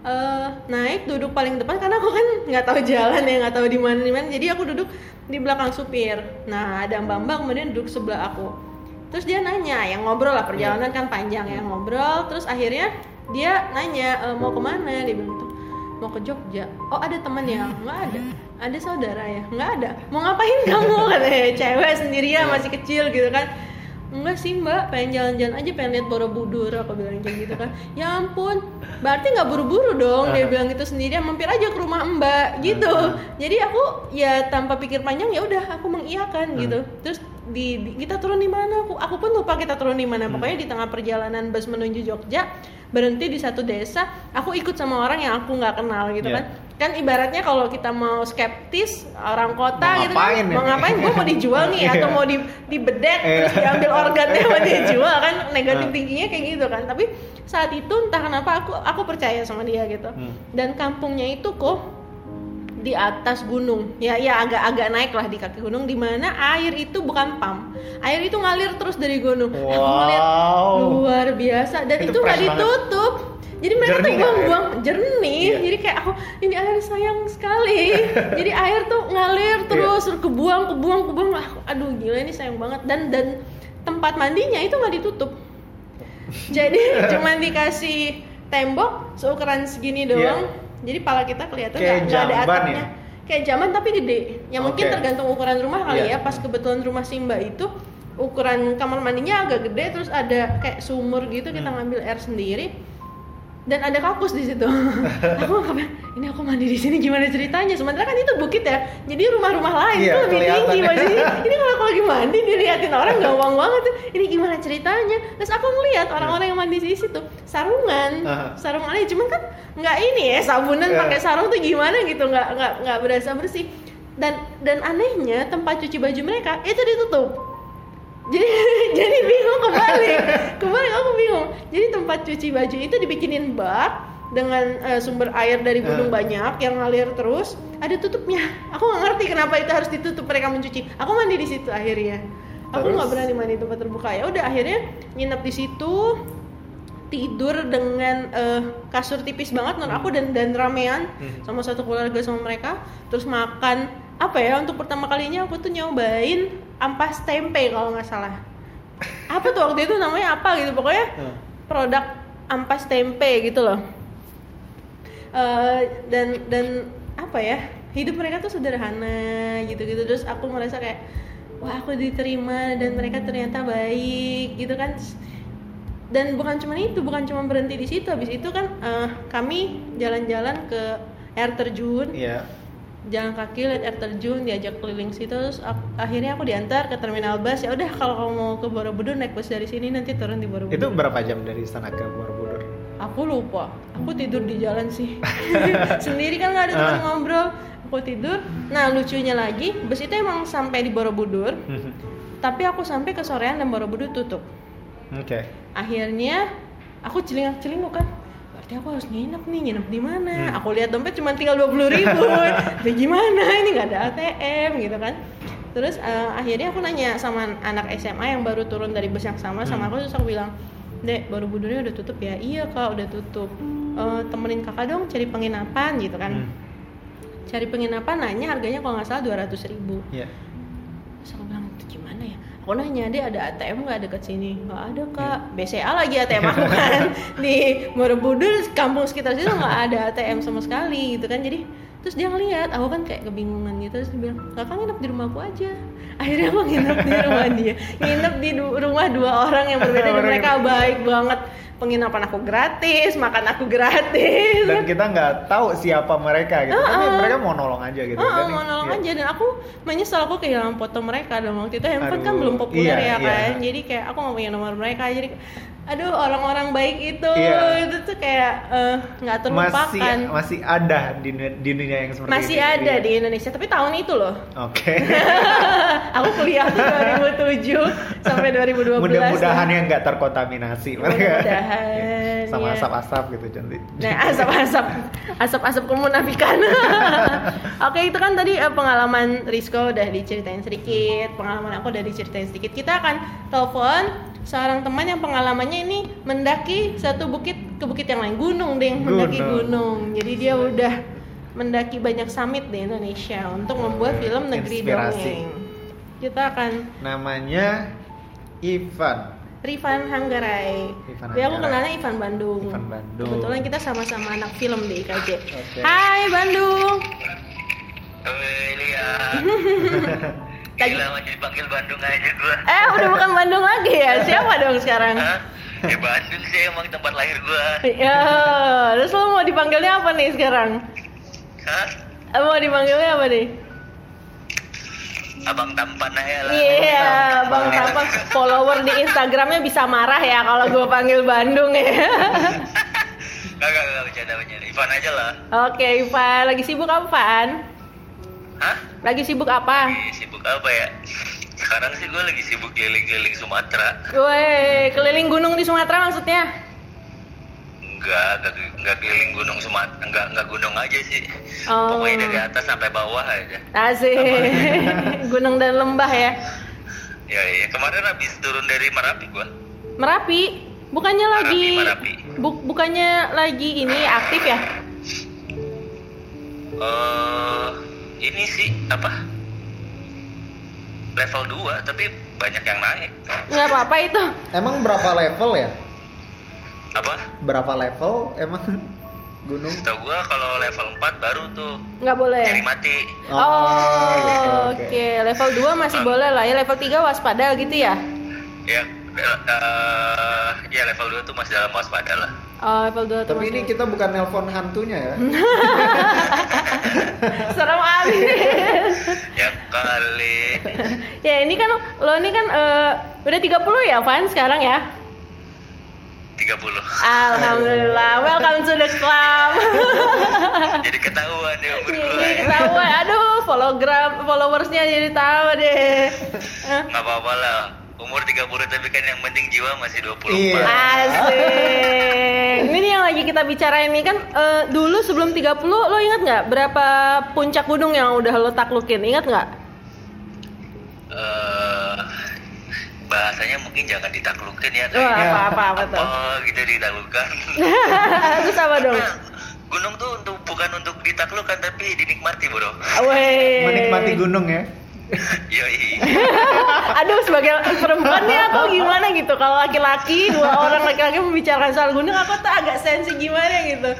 Eh, naik duduk paling depan karena aku kan nggak tahu jalan ya nggak tahu di mana. Jadi aku duduk di belakang supir. Nah ada mbak mbak kemudian duduk sebelah aku terus dia nanya yang ngobrol lah perjalanan kan panjang ya ngobrol. Terus akhirnya dia nanya "E, mau ke mana? Dia bilang tuh mau ke Jogja. Oh ada teman ya? Nggak ada. Ada saudara ya? Nggak ada. Mau ngapain kamu? *laughs* Katanya cewek sendirian masih kecil gitu kan. Enggak sih mbak. Pengen jalan-jalan aja pengen lihat Borobudur aku bilang kayak gitu kan. Ya ampun berarti nggak buru-buru dong dia bilang gitu sendirian mampir aja ke rumah mbak gitu. Jadi aku ya tanpa pikir panjang ya udah aku mengiyakan gitu. Terus di, di- kita turun di mana aku aku pun lupa kita turun di mana pokoknya di tengah perjalanan bus menuju Jogja berhenti di satu desa aku ikut sama orang yang aku nggak kenal gitu Iya. kan kan ibaratnya kalau kita mau skeptis orang kota Mau gitu ngapain kan ya? mau ngapain gue mau dijual nih atau Iya. mau di dibedet Iya. terus diambil organnya mau dijual kan negatif tingginya kayak gitu kan tapi saat itu entah kenapa aku aku percaya sama dia gitu Hmm. dan kampungnya itu kok di atas gunung. Ya ya agak-agak naik lah di kaki gunung di mana air itu bukan pam. Air itu ngalir terus dari gunung. Aku ngeliat Wow. luar biasa. Dan Itu itu banget. ditutup. Jadi mereka Jernih tuh nggak buang-buang jernih. Iya. jadi kayak aku ini air sayang sekali. *laughs* Jadi air tuh ngalir Iya. terus terus kebuang kebuang kebuang. Wah, aduh gila ini sayang banget. Dan dan tempat mandinya itu nggak ditutup. *laughs* Jadi *laughs* cuman dikasih tembok seukuran segini doang jadi pala kita kelihatan. Kayak nggak ada atapnya ya? kayak zaman tapi gede ya mungkin tergantung ukuran rumah kali Iya. ya pas kebetulan rumah Simba itu ukuran kamar mandinya agak gede terus ada kayak sumur gitu kita Hmm. ngambil air sendiri dan ada kakus di situ. *laughs* aku ngapain? Ini aku mandi di sini gimana ceritanya? Sementara kan itu bukit ya. Jadi rumah-rumah lain Iya, tuh lebih tinggi masih. *laughs* Ini kalau aku lagi mandi diliatin orang gampang banget tuh. Ini gimana ceritanya? Terus aku ngeliat orang-orang yang mandi di situ sarungan, sarungannya cuman kan nggak ini ya sabunan Iya. pakai sarung tuh gimana gitu nggak nggak nggak berasa bersih. Dan dan anehnya tempat cuci baju mereka itu ditutup jadi *laughs* jadi bingung kembali. Kembali aku bingung. Jadi tempat cuci baju itu dibikinin bak dengan eh, sumber air dari gunung Eh. banyak yang ngalir terus ada tutupnya. Aku nggak ngerti kenapa itu harus ditutup mereka mencuci. Aku mandi di situ akhirnya. Aku nggak berani mandi di tempat terbuka. Ya udah akhirnya nginep di situ tidur dengan eh, kasur tipis banget non aku dan dan ramean Hmm. sama satu keluarga sama mereka. Terus makan. Apa ya untuk pertama kalinya aku tuh nyobain ampas tempe kalau nggak salah. Apa tuh waktu itu namanya apa gitu pokoknya Heeh. produk ampas tempe gitu loh. Eh, dan dan apa ya hidup mereka tuh sederhana gitu gitu terus aku merasa kayak wah aku diterima dan mereka ternyata baik gitu kan. Dan bukan cuma itu bukan cuma berhenti di situ. Habis itu kan eh, kami jalan-jalan ke air terjun. Iya. Jalan kaki lihat air terjun diajak keliling situ terus ak- akhirnya aku diantar ke terminal bus. Ya udah kalau kamu mau ke Borobudur naik bus dari sini nanti turun di Borobudur. Itu berapa jam dari istana ke Borobudur? aku lupa. Aku tidur di jalan sih. *laughs* Sendiri kan nggak ada teman Ah. ngobrol. Aku tidur. Nah lucunya lagi bus itu emang sampai di Borobudur *laughs* tapi aku sampai ke sorean dan Borobudur tutup. Oke. akhirnya aku celingak celinguk kan berarti aku harus nginep nih nginep di mana Hmm. aku lihat dompet cuma tinggal dua puluh ribu *laughs* ya gimana ini nggak ada ATM gitu kan terus eh, akhirnya aku nanya sama anak SMA yang baru turun dari bus yang sama sama Hmm. aku terus aku bilang dek baru budurnya udah tutup ya iya kak udah tutup Eh, temenin kakak dong cari penginapan gitu kan Hmm. cari penginapan nanya harganya kalau nggak salah dua ratus ribu Iya. Terus aku bilang itu gimana ya? Aku nanya dia ada ATM nggak deket sini? Nggak ada kak. BCA lagi ATM aku *laughs* kan di Borobudur kampung sekitar situ nggak ada ATM sama sekali gitu kan. Jadi terus dia ngeliat, aku kan kayak kebingungan gitu terus dia bilang kakak nginep di rumahku aja. *laughs* Akhirnya aku nginep di rumah dia, nginep di du- rumah dua orang yang berbeda dan mereka baik banget. Penginapan aku gratis, makan aku gratis. Dan kita nggak tahu siapa mereka gitu. Tapi Ah, ah. mereka mau nolong aja gitu. Oh, Kan, mau nolong iya. aja dan aku menyesal aku kehilangan foto mereka dan waktu itu handphone kan Aduh, belum populer iya, ya iya. kan jadi kayak aku nggak punya nomor mereka jadi aduh orang-orang baik itu Iya. itu tuh kayak eh, nggak terlupakan Masih masih ada di, di dunia yang seperti masih ini. ada di Indonesia tapi tahun itu loh Oke. *laughs* aku kuliah tuh 2007 sampai 2012 Mudah-mudahan yang nggak terkontaminasi. Mudah-mudahan, Sama iya. asap-asap gitu cantik. Nah, asap-asap, asap-asap kemunafikan. *laughs* Oke, itu kan tadi eh, pengalaman Rizko udah diceritain sedikit, pengalaman aku udah diceritain sedikit. Kita akan telepon seorang teman yang pengalamannya ini mendaki satu bukit ke bukit yang lain, gunung deh, mendaki Gunung. gunung. Jadi dia udah mendaki banyak summit di Indonesia untuk membuat film Negeri Inspirasi. Dongeng. Kita akan Namanya Ivan. Rifan Hanggarai. Tapi aku kenalnya Ivan Bandung. Ivan Bandung. Kebetulan kita sama-sama anak film di IKJ. Oke. Hai Bandung. Woi Lia *laughs* Tadi- Gila masih dipanggil Bandung aja gua Eh udah bukan Bandung lagi ya? *laughs* Siapa dong sekarang? Hah? Ya Bandung sih emang tempat lahir gua Ya, terus lo mau dipanggilnya apa nih sekarang? Hah? Eh, Mau dipanggilnya apa nih? Abang tampan aja lah Iya, Bang Tampan follower di Instagramnya bisa marah ya kalau gue panggil Bandung ya. *laughs* Gak, gak, gak, bercanda, bercanda Ivan aja lah Oke, Ivan, lagi sibuk apa, Van? Hah? Lagi sibuk apa? Lagi sibuk apa ya? Sekarang sih gua lagi sibuk keliling-keliling Sumatera Woi, keliling gunung di Sumatera maksudnya? Enggak, enggak, enggak keliling gunung Sumatera Enggak, enggak gunung aja sih Oh. Pokoknya dari atas sampai bawah aja Asik. *laughs* gunung dan lembah ya. Ya iya, kemarin habis turun dari Merapi gua Merapi, bukannya lagi Merapi. bu- bukannya lagi ini aktif ya? eh ini sih apa level 2 tapi banyak yang naik Nggak apa-apa itu. Emang berapa level ya? apa Berapa level emang gunung? setahu gua kalau level 4 baru tuh Nggak boleh. nyari mati Oh, gitu, oke. Level 2 masih boleh lah ya. Level 3 waspada gitu ya? ya eh, ya level 2 tuh masih dalam waspada lah Oh, level 2 Tapi ini kita bukan nelpon hantunya ya. *laughs* serem abis. *laughs* Ya kali. ya ini kan lo ini kan eh, udah 30 ya Van sekarang ya? 30. Alhamdulillah, *laughs* welcome to the club. Jadi ketahuan ya umur gue. Jadi ketahuan, aduh, follower followersnya jadi tahu deh. Eh, Nggak apa-apa lah. Umur 30 tapi kan yang penting jiwa masih 24. Iya. Asik. Ini nih yang lagi kita bicarain ini kan eh, dulu sebelum 30 lo ingat nggak berapa puncak gunung yang udah lo taklukin? Ingat nggak? Eh, bahasanya mungkin jangan ditaklukin ya. Wah, kayak apa-apa apa tuh? apa gitu ditaklukkan. *laughs* Terus apa dong? Gunung tuh untuk bukan untuk ditaklukkan tapi dinikmati bro. Weh. Menikmati gunung ya. *laughs* Yoi. *laughs* Aduh sebagai perempuan nih aku gimana gitu kalau laki-laki dua *laughs* orang laki-laki membicarakan soal gunung aku tuh agak sensi gimana gitu.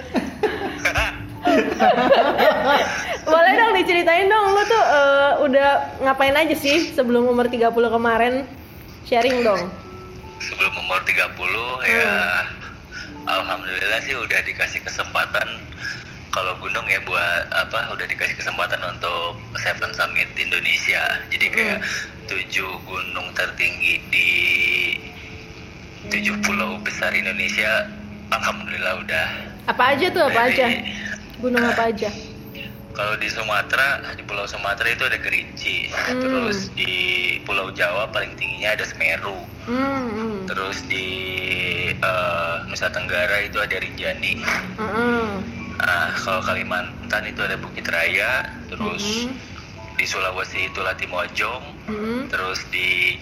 Boleh dong diceritain dong lu tuh eh, udah ngapain aja sih sebelum umur 30 kemarin? Sharing dong. Sebelum umur 30 ya alhamdulillah sih udah dikasih kesempatan kalau gunung ya buat apa udah dikasih kesempatan untuk Seven Summit Indonesia. Jadi kayak tujuh gunung tertinggi di tujuh pulau besar Indonesia alhamdulillah udah Apa aja tuh apa aja? Gunung apa aja? *laughs* Kalau di Sumatera, di Pulau Sumatera itu ada Kerinci. Hmm. Terus di Pulau Jawa paling tingginya ada Semeru. Hmm. hmm. Terus di eh, Nusa Tenggara itu ada Rinjani. Hmm. Nah, kalau Kalimantan itu ada Bukit Raya. Terus Mhm. di Sulawesi itu Latimojong. Hmm. Terus di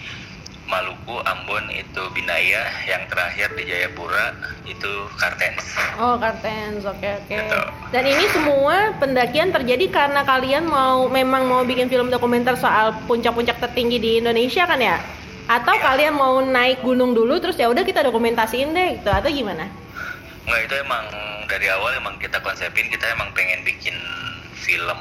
Maluku, Ambon itu Binaya. Yang terakhir di Jayapura itu Kartens. Oh, Kartens, oke oke. Gitu. Dan ini semua pendakian terjadi karena kalian mau memang mau bikin film dokumenter soal puncak-puncak tertinggi di Indonesia kan ya? Atau Iya. kalian mau naik gunung dulu terus ya udah kita dokumentasiin deh gitu atau gimana? Nggak itu emang dari awal emang kita konsepin kita emang pengen bikin film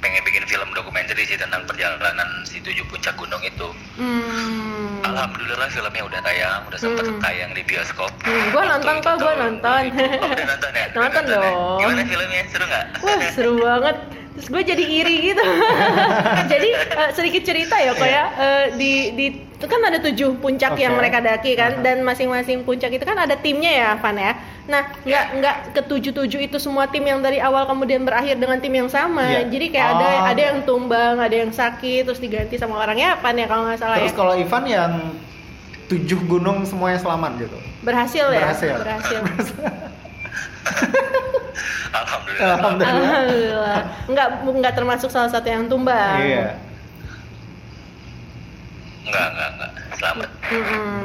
pengen bikin film dokumenter sih tentang perjalanan si tujuh puncak gunung itu. Hmm. Alhamdulillah filmnya udah tayang, udah sempat Hmm. tayang di bioskop. Hmm, gua nonton kok, gua nonton. 2000. Oh, udah nonton ya? *laughs* Udah Nonton ya? dong. Gimana filmnya? Seru nggak? Wah seru banget. Terus gue jadi iri gitu. *laughs* jadi eh, sedikit cerita ya kok ya. Eh, di di itu kan ada tujuh puncak Oke. yang mereka daki kan Aha. dan masing-masing puncak itu kan ada timnya ya Van ya. Nah nggak nggak ketujuh tujuh itu semua tim yang dari awal kemudian berakhir dengan tim yang sama. Iya. Jadi kayak ada Oh. ada yang tumbang, ada yang sakit terus diganti sama orangnya Van ya kalau nggak salah Terus ya. kalau Ivan yang tujuh gunung semuanya selamat gitu. Berhasil ya. Berhasil. Berhasil. *laughs* Alhamdulillah. Alhamdulillah. Alhamdulillah. Nggak nggak termasuk salah satu yang tumbang. Iya. Enggak, enggak, enggak. Selamat. Mm.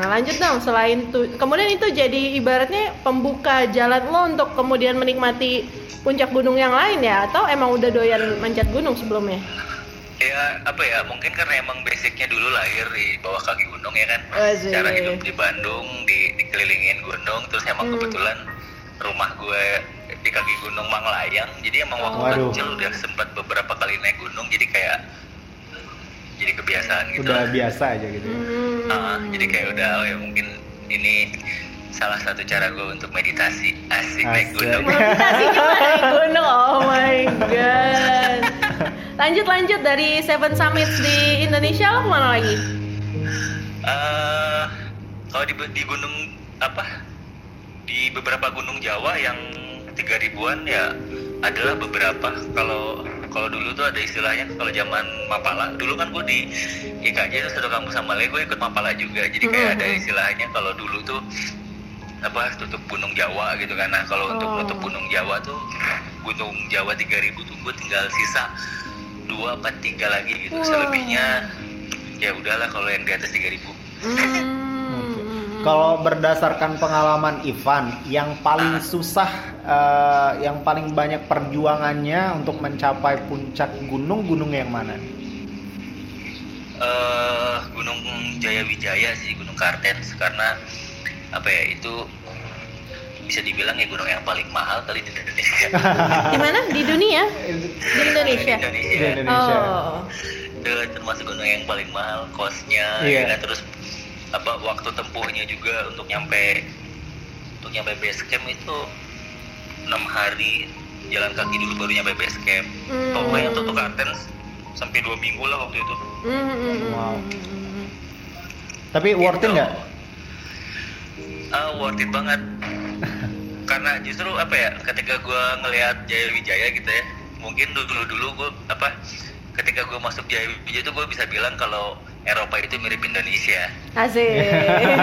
Nah, lanjut dong selain itu kemudian itu jadi ibaratnya pembuka jalan lo untuk kemudian menikmati puncak gunung yang lain ya atau emang udah doyan manjat gunung sebelumnya? Ya apa ya mungkin karena emang basicnya dulu lahir di bawah kaki gunung ya kan Asik. cara hidup di Bandung di dikelilingin gunung terus emang Hmm. kebetulan rumah gue di kaki gunung Manglayang jadi emang waktu Waduh. kecil udah sempat beberapa kali naik gunung jadi kayak jadi kebiasaan gitu Udah lah. biasa aja gitu. ya. Ah, jadi kayak udah oh ya mungkin ini salah satu cara gue untuk meditasi asik naik Asik. gunung Meditasi juga naik *laughs* gunung, oh my god. Lanjut lanjut dari Seven Summits di Indonesia lo ke mana lagi? Eh, kalau di, di gunung apa di beberapa gunung Jawa yang tiga ribuan ya adalah beberapa. Kalau kalau dulu tuh ada istilahnya kalau zaman Mapala. Dulu kan gue di IKJ itu satu kampus sama Le gue ikut Mapala juga. Jadi kayak ada istilahnya kalau dulu tuh apa tutup gunung Jawa gitu kan. Nah kalau untuk Oh. nutup gunung Jawa tuh gunung Jawa 3000 tuh gue tinggal sisa dua apa tiga lagi gitu. Wah. selebihnya ya udahlah kalau yang di atas 3000 Hmm. Kalau berdasarkan pengalaman Ivan, yang paling susah, eh, yang paling banyak perjuangannya untuk mencapai puncak gunung, gunung yang mana? eh Gunung Jaya Wijaya sih Gunung Kartens karena apa ya itu bisa dibilang ya gunung yang paling mahal kali di Indonesia. Di mana? Di dunia? Di Indonesia. Di Di Indonesia. Indonesia. Oh. Itu termasuk gunung yang paling mahal kosnya Iya. ya kan? terus apa waktu tempuhnya juga untuk nyampe untuk nyampe base camp itu enam hari jalan kaki dulu baru nyampe base camp Hmm. pokoknya untuk ke Kartens sampai dua minggu lah waktu itu hmm, Wow. Tapi worth it Gitu. nggak? Ah, worth it banget. *laughs* Karena justru apa ya, ketika gue ngelihat Jaya Wijaya gitu ya, mungkin dulu dulu gue apa, ketika gue masuk Jaya Wijaya itu gue bisa bilang kalau Eropa itu mirip Indonesia. Asik.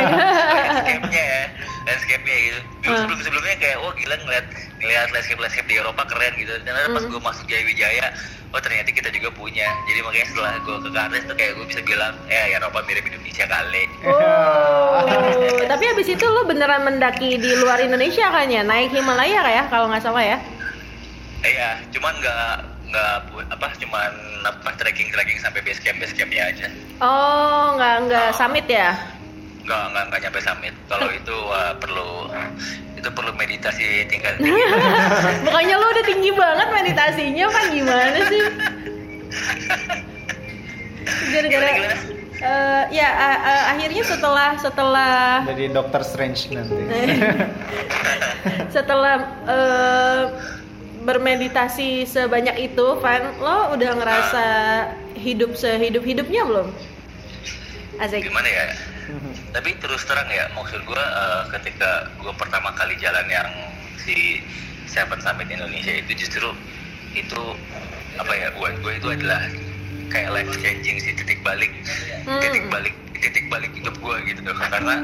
landscape-nya ya, landscape-nya gitu. Dulu Ah. sebelum sebelumnya kayak, wah gila ngeliat ngeliat landscape landscape di Eropa keren gitu. Dan pas Hmm. gue masuk Jaya Wijaya, oh ternyata kita juga punya. Jadi makanya setelah gue ke Kartens tuh kayak gue bisa bilang, eh Eropa mirip Indonesia kali. Oh, *laughs* tapi habis itu lu beneran mendaki di luar Indonesia kan ya? Naik Himalaya kayak kalau nggak salah ya? Iya, cuman nggak nggak apa cuman apa trekking trekking sampai base camp base campnya aja. Oh, nggak nggak summit ya? Nggak nggak nggak nyampe summit. Kalau itu wah, perlu itu perlu meditasi tingkat tinggi. *laughs* Bukannya lu udah tinggi banget meditasinya, Pak gimana sih? Gara-gara eh, ya a- a- akhirnya setelah setelah Jadi Doctor Strange nanti. *laughs* setelah eh, bermeditasi sebanyak itu, Van, lo udah ngerasa hidup sehidup hidupnya belum? Asik. Gimana ya? Tapi terus terang ya, maksud gue ketika gue pertama kali jalan yang si Seven Summit Indonesia itu justru itu apa ya buat gue itu adalah kayak life changing sih titik balik Hmm. titik balik titik balik hidup gue gitu karena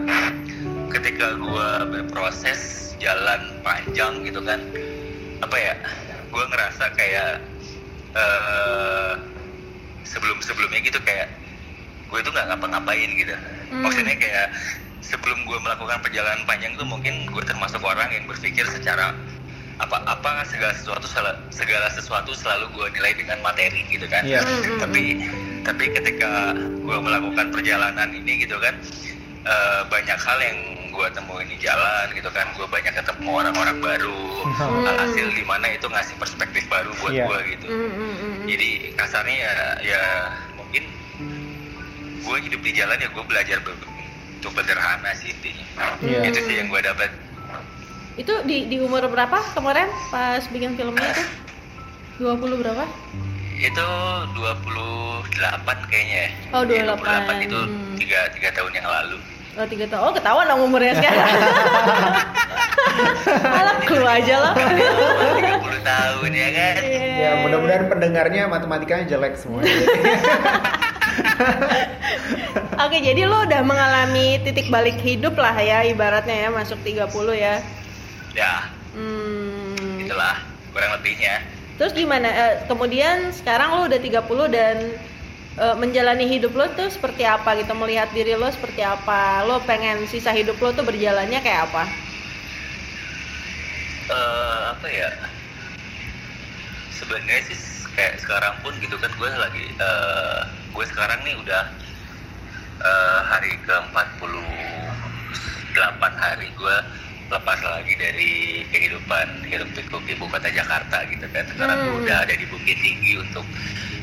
ketika gue berproses jalan panjang gitu kan apa ya gue ngerasa kayak eh sebelum sebelumnya gitu kayak gue itu nggak ngapa-ngapain gitu Hmm. maksudnya kayak sebelum gue melakukan perjalanan panjang tuh mungkin gue termasuk orang yang berpikir secara apa apa segala sesuatu segala sesuatu selalu gue nilai dengan materi gitu kan Iya. Hmm, hmm, tapi tapi ketika gue melakukan perjalanan ini gitu kan eh, banyak hal yang gue temuin di jalan gitu kan gue banyak ketemu orang-orang baru Hmm. hasil di mana itu ngasih perspektif baru buat Iya. gue gitu Hmm, hmm, hmm, hmm. jadi kasarnya ya, ya mungkin gue hidup di jalan ya gue belajar untuk sederhana sih intinya Iya. itu sih yang gue dapat Itu di di umur berapa kemarin pas bikin filmnya itu? 20 berapa? itu 28 kayaknya ya. Oh, Iya, 28. itu tiga tiga tahun yang lalu Oh tiga tahun. Oh ketahuan dong umurnya sekarang. *laughs* Alah clue aja lah. 30 tahun ya kan Ya mudah-mudahan pendengarnya matematikanya jelek semua. *laughs* Oke jadi lo udah mengalami titik balik hidup lah ya ibaratnya ya masuk 30 ya. ya Hmm. itulah kurang lebihnya Terus gimana? Eh, kemudian sekarang lo udah 30 dan eh, menjalani hidup lo tuh seperti apa gitu? Melihat diri lo seperti apa? Lo pengen sisa hidup lo tuh berjalannya kayak apa? eh apa ya sebenarnya sih kayak sekarang pun gitu kan gue lagi eh gue sekarang nih udah eh, hari ke 48 hari gue lepas lagi dari kehidupan hidup pikuk ibu kota Jakarta gitu kan sekarang gue Hmm. udah ada di Bukit Tinggi untuk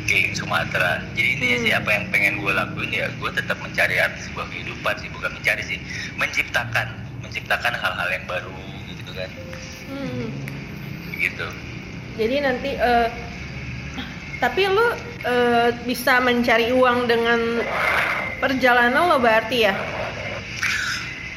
keliling Sumatera jadi intinya Hmm. sih apa yang pengen gue lakuin ya gue tetap mencari arti sebuah kehidupan sih bukan mencari sih menciptakan menciptakan hal-hal yang baru gitu kan Hmm. gitu Jadi nanti eh, tapi lu eh, bisa mencari uang dengan perjalanan lo berarti ya?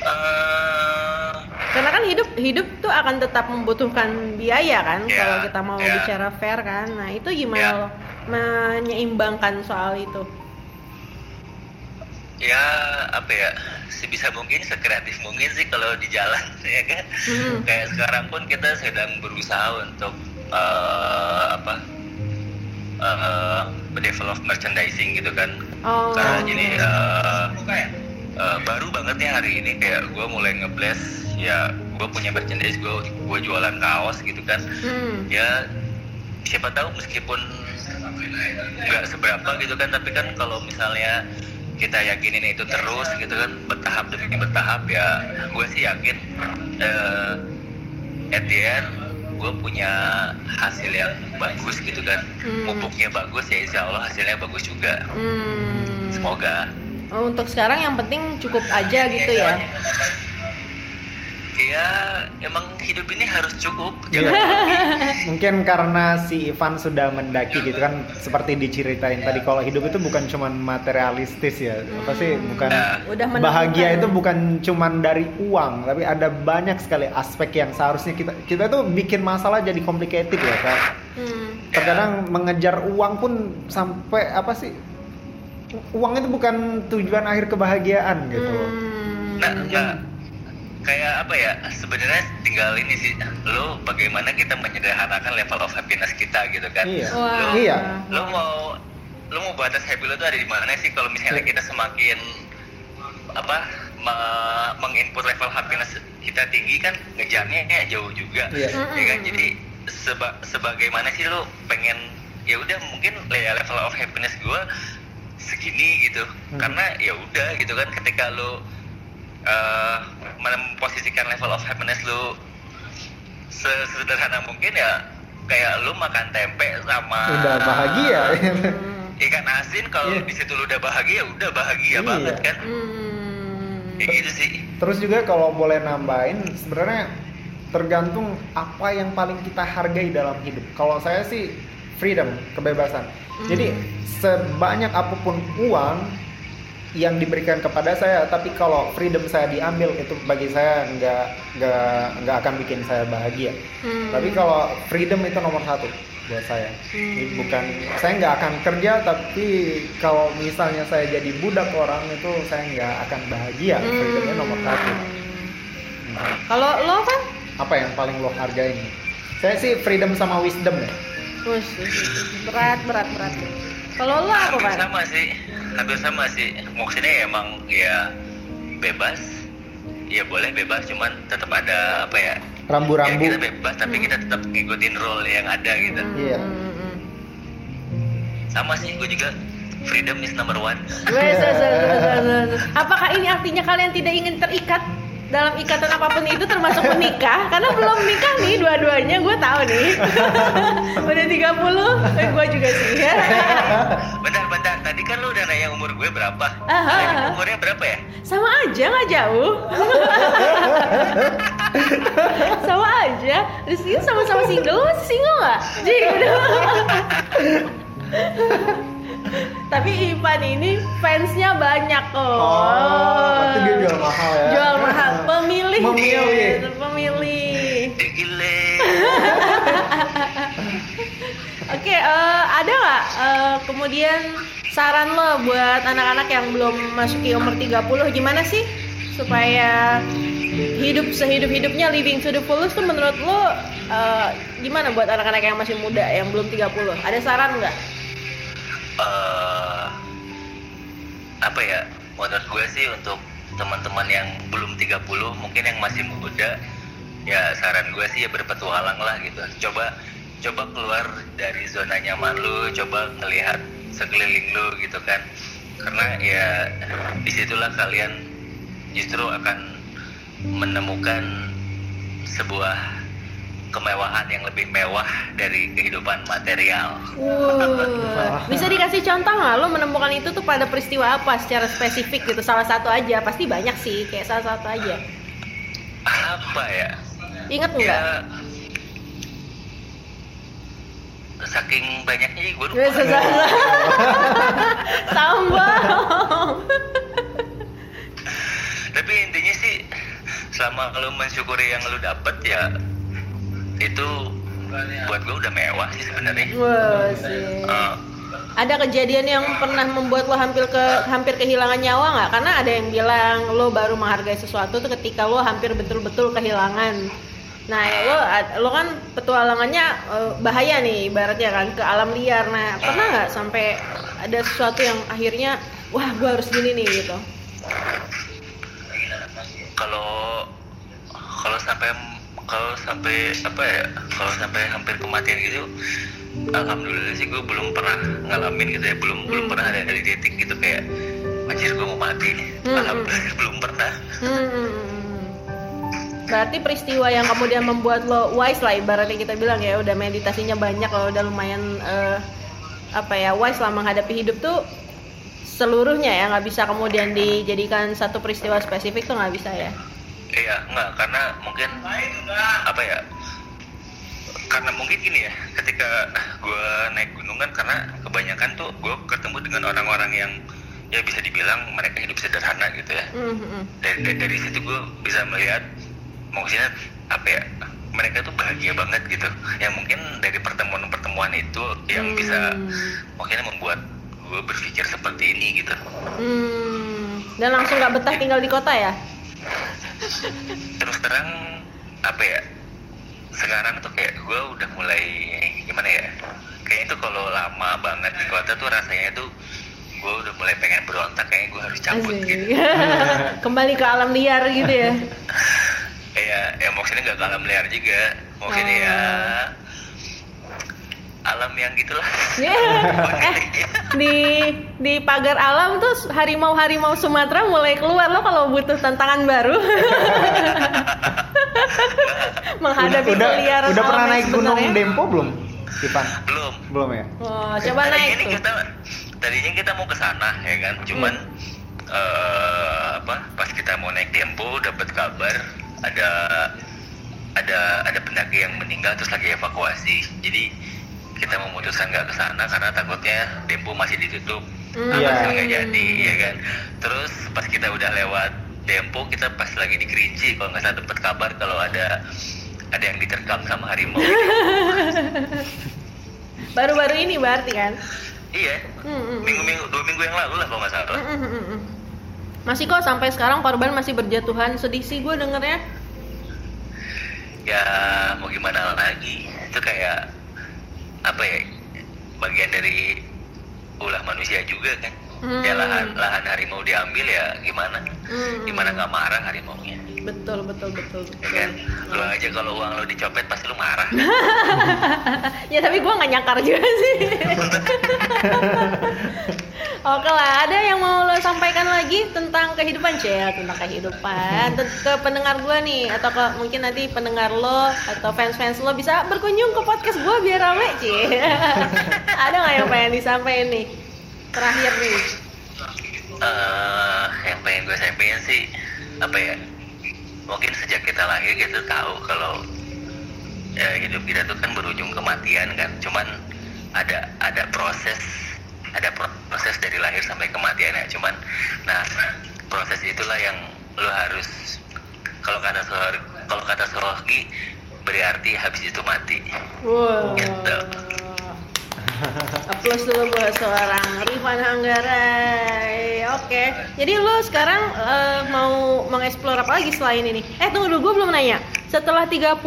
Eh, Karena kan hidup hidup tuh akan tetap membutuhkan biaya kan Iya, kalau kita mau iya. bicara fair kan. Nah, itu gimana Iya. lo menyeimbangkan soal itu? ya apa ya sebisa mungkin sekreatif mungkin sih kalau di jalan *laughs* ya kan Hmm. kayak sekarang pun kita sedang berusaha untuk eh, apa eh, develop merchandising gitu kan Oh. karena jadi eh, eh, baru banget nih hari ini kayak gue mulai ngeblast ya gue punya merchandise gue gue jualan kaos gitu kan Hmm. ya siapa tahu meskipun nggak seberapa gitu kan tapi kan kalau misalnya kita yakinin itu terus gitu kan bertahap demi bertahap ya gue sih yakin eh at the end gue punya hasil yang bagus gitu kan Hmm. pupuknya bagus ya insya Allah hasilnya bagus juga Hmm. semoga Oh, untuk sekarang yang penting cukup aja gitu ya. ya emang hidup ini harus cukup Iya. *laughs* Mungkin karena si Ivan sudah mendaki gitu kan seperti diceritain tadi kalau hidup itu bukan cuman materialistis ya. Apa sih bukan Nah, Udah bahagia itu bukan cuman dari uang, tapi ada banyak sekali aspek yang seharusnya kita kita tuh bikin masalah jadi complicated ya kan. Hmm. Terkadang mengejar uang pun sampai apa sih? Uang itu bukan tujuan akhir kebahagiaan gitu loh. Hmm. nah nggak kayak apa ya sebenarnya tinggal ini sih lo bagaimana kita menyederhanakan level of happiness kita gitu kan Iya. Wah. Lo- Iya. lo mau lo mau batas happy lo tuh ada di mana sih kalau misalnya Iya. kita semakin apa me- menginput level happiness kita tinggi kan ngejarnya kayak jauh juga Iya. ya kan jadi seba sebagaimana sih lo pengen ya udah mungkin le- level of happiness gue segini gitu Hmm. karena ya udah gitu kan ketika lo eh, memposisikan level of happiness lo sesederhana mungkin ya kayak lu makan tempe sama Udah bahagia. *laughs* Ikan asin kalau Iya. di situ lu udah bahagia udah bahagia Iya. banget kan Hmm. kayak gitu sih Terus juga kalau boleh nambahin sebenarnya tergantung apa yang paling kita hargai dalam hidup. Kalau saya sih freedom, kebebasan. Jadi sebanyak apa pun uang yang diberikan kepada saya, tapi kalau freedom saya diambil itu bagi saya nggak nggak nggak akan bikin saya bahagia. Hmm. Tapi kalau freedom itu nomor satu buat saya. Jadi Hmm. bukan saya nggak akan kerja, tapi kalau misalnya saya jadi budak orang itu saya nggak akan bahagia. Hmm. Freedomnya nomor satu. Kalau lo kan? Apa yang paling lo hargain? Saya sih freedom sama wisdom ya. Wus, berat, berat, berat. Kalau lo apa hampir kan? sama sih hampir sama sih maksudnya ya emang ya bebas ya boleh bebas cuman tetap ada apa ya ya Rambu-rambu. kita bebas tapi kita tetap ngikutin rule yang ada gitu Iya. Hmm, hmm. sama sih gue juga freedom is number one. Apakah ini artinya kalian tidak ingin terikat dalam ikatan apa pun itu termasuk menikah? Karena belum nikah nih dua-duanya, gue tahu nih. *laughs* Udah 30, eh, gue juga sih. bentar bentar tadi kan lu udah nanya umur gue berapa Aha. Kalian umurnya berapa ya Sama aja nggak jauh. *laughs* sama aja. Rizky sama-sama single, masih single nggak? Jadi udah. *laughs* Tapi Ivan ini fansnya banyak kok. Oh, berarti dia jual mahal ya. Jual mahal, *laughs* pemilih. Pemilih. Gile Oke, eh, ada nggak eh, kemudian saran lo buat anak-anak yang belum masuki umur 30 gimana sih supaya hidup sehidup-hidupnya living to the fullest tuh menurut lo eh, gimana buat anak-anak yang masih muda yang belum 30? Ada saran nggak? Eh apa ya menurut gue sih untuk teman-teman yang belum 30 mungkin yang masih muda ya saran gue sih ya berpetualang lah gitu. Coba coba keluar dari zona nyaman lu coba melihat sekeliling lu gitu kan. Karena ya di situlah kalian justru akan menemukan sebuah kemewahan yang lebih mewah dari kehidupan material Wuh, bisa dikasih contoh nggak lo menemukan itu tuh pada peristiwa apa secara spesifik gitu? Salah satu aja, pasti banyak sih, kayak salah satu aja. apa ya Ingat nggak? ya saking banyaknya gue lupa. Tambah. *laughs* tapi intinya sih selama lo mensyukuri yang lo dapet ya itu buat gue udah mewah sih sebenarnya sih. Eh, Ada kejadian yang pernah membuat lo hampir ke hampir kehilangan nyawa nggak? Karena ada yang bilang lo baru menghargai sesuatu tuh ketika lo hampir betul-betul kehilangan. Nah ya lo lo kan petualangannya eh, bahaya nih ibaratnya kan ke alam liar. Nah pernah nggak sampai ada sesuatu yang akhirnya wah gue harus gini nih gitu? kalau kalau sampai kalau sampai apa ya kalau sampai hampir kematian gitu alhamdulillah sih gue belum pernah ngalamin gitu ya belum belum Hmm. pernah ada dari titik gitu kayak anjir gue mau mati Hmm, alhamdulillah belum pernah Hmm. Berarti peristiwa yang kemudian membuat lo wise lah ibaratnya kita bilang ya udah meditasinya banyak lo udah lumayan eh, apa ya wise lah menghadapi hidup tuh seluruhnya ya nggak bisa kemudian dijadikan satu peristiwa spesifik tuh nggak bisa ya. Iya, enggak karena mungkin apa ya? Karena mungkin gini ya, ketika gue naik gunung kan karena kebanyakan tuh gue ketemu dengan orang-orang yang ya bisa dibilang mereka hidup sederhana gitu ya. Hmm, hmm, hmm. Dari, dari, dari situ gue bisa melihat maksudnya apa ya? Mereka tuh bahagia banget gitu. Yang mungkin dari pertemuan-pertemuan itu yang bisa Hmm. mungkin membuat gue berpikir seperti ini gitu. Hmm. Dan langsung nggak betah tinggal di kota ya? Terus terang apa ya sekarang tuh kayak gue udah mulai gimana ya kayaknya tuh kalau lama banget di kota tuh rasanya tuh gue udah mulai pengen berontak kayaknya gue harus cabut Asik. gitu *laughs* Kembali ke alam liar gitu ya. *laughs* ya ya maksudnya nggak ke alam liar juga maksudnya ya alam yang gitulah. Eh di di pagar alam tuh harimau harimau Sumatera mulai keluar lo kalau butuh tantangan baru. *laughs* Menghadapi udah udah alam pernah yang naik gunung sebenarnya. Dempo belum Ivan? Belum. Belum ya? Oh, coba tadinya naik tuh. kita tadinya kita mau ke sana ya kan? Cuman eh, apa pas kita mau naik tempo dapat kabar ada ada ada pendaki yang meninggal terus lagi evakuasi. Jadi kita memutuskan nggak ke sana karena takutnya tempo masih ditutup. Apa Iya. nggak jadi ya kan? Terus pas kita udah lewat tempo kita pas lagi di Kerinci kalau nggak salah dapat kabar kalau ada ada yang diterkam sama harimau *laughs* baru-baru ini berarti kan? Iya. Hmm, hmm, hmm. minggu-minggu dua minggu yang lalu lah kalau nggak salah. Mm, mm, mm, mm. masih kok sampai sekarang korban masih berjatuhan. Sedih sih gue dengernya. Ya mau gimana lagi? Itu kayak apa ya bagian dari ulah manusia juga kan Hmm. ya lahan lahan harimau diambil ya gimana Hmm. gimana nggak marah harimaunya betul betul betul betul. Ya kan? Lu aja kalau uang lo dicopet pasti lu marah. *laughs* Ya tapi gue nggak nyakar juga sih. *laughs* Oke lah ada yang mau lo sampaikan lagi tentang kehidupan? Cel tentang kehidupan. Ke pendengar gue nih atau ke mungkin nanti pendengar lo atau fans fans lo bisa berkunjung ke podcast gue biar rame Cel *laughs* ada nggak yang pengen disampaikan nih? Terakhir nih. Eh, yang pengen gue sampaikan sih apa ya mungkin sejak kita lahir kita tahu kalau ya, hidup kita tuh kan berujung kematian kan. Cuman ada ada proses ada pro- proses dari lahir sampai kematian ya. Cuman nah *laughs* proses itulah yang lo harus kalau kata kalau kata berarti habis itu mati. Wow. Gitu. Applause dulu buat seorang Rifan Hanggarai. Oke, jadi lo sekarang eh, mau mengeksplor apa lagi selain ini? Eh tunggu dulu, gue belum nanya. Setelah 30,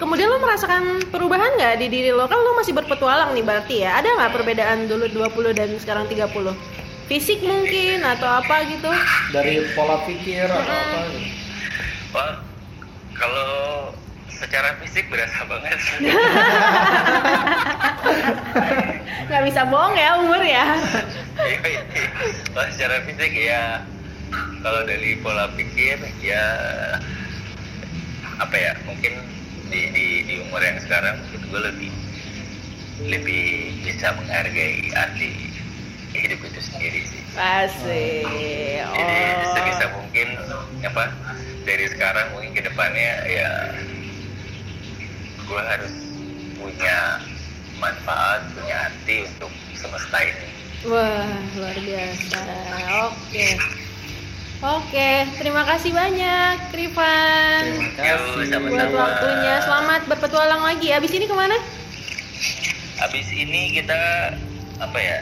kemudian lo merasakan perubahan nggak di diri lo? Kan lo masih berpetualang nih berarti ya. Ada nggak perbedaan dulu 20 dan sekarang 30? Fisik mungkin atau apa gitu? dari pola pikir atau apa gitu. Wah, kalau secara fisik berasa banget *laughs* Nggak bisa bohong ya umur ya. Kalau secara fisik ya kalau dari pola pikir ya apa ya mungkin di di, di umur yang sekarang mungkin gue lebih lebih bisa menghargai arti hidup itu sendiri sih. Jadi Oh. sebisa mungkin apa dari sekarang mungkin ke depannya ya gue harus punya manfaat, punya arti untuk semesta ini. Wah, luar biasa. Oke. Oke, terima kasih banyak, Rifan. terima Yo, kasih. Buat waktunya. Selamat berpetualang lagi. Abis ini ke mana? Habis ini kita apa ya?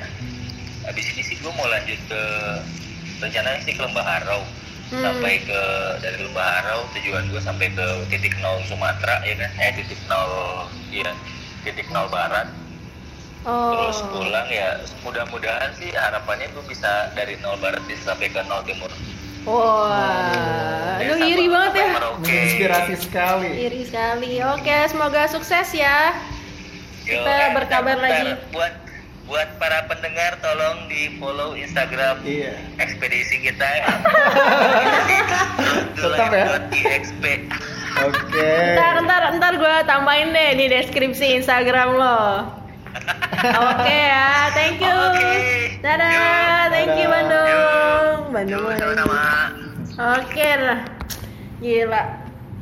Habis ini sih gue mau lanjut ke rencananya sih ke Lembah Harau. Hmm. Sampai ke dari Lembah Harau tujuan gue sampai ke titik nol Sumatera ya kan? Eh titik nol iya titik nol Barat. Oh. Terus pulang ya mudah-mudahan sih harapannya gue bisa dari nol Barat bisa sampai ke nol Timur. Wah, Ya, lu sama- iri banget ya. Merauke. menginspirasi sekali Iri sekali. Oke, semoga sukses ya. Yo, Kita eh, berkabar bentar, lagi. Buat buat para pendengar tolong di follow Instagram iya ekspedisi kita *laughs* Tetap ya. .exp oke Ntar, ntar, ntar gue tambahin deh di deskripsi Instagram lo. *laughs* Oke ya, thank you. Oke. Dadah, thank you. Bandung. Yo, Bandung. yo, Oke lah. Gila.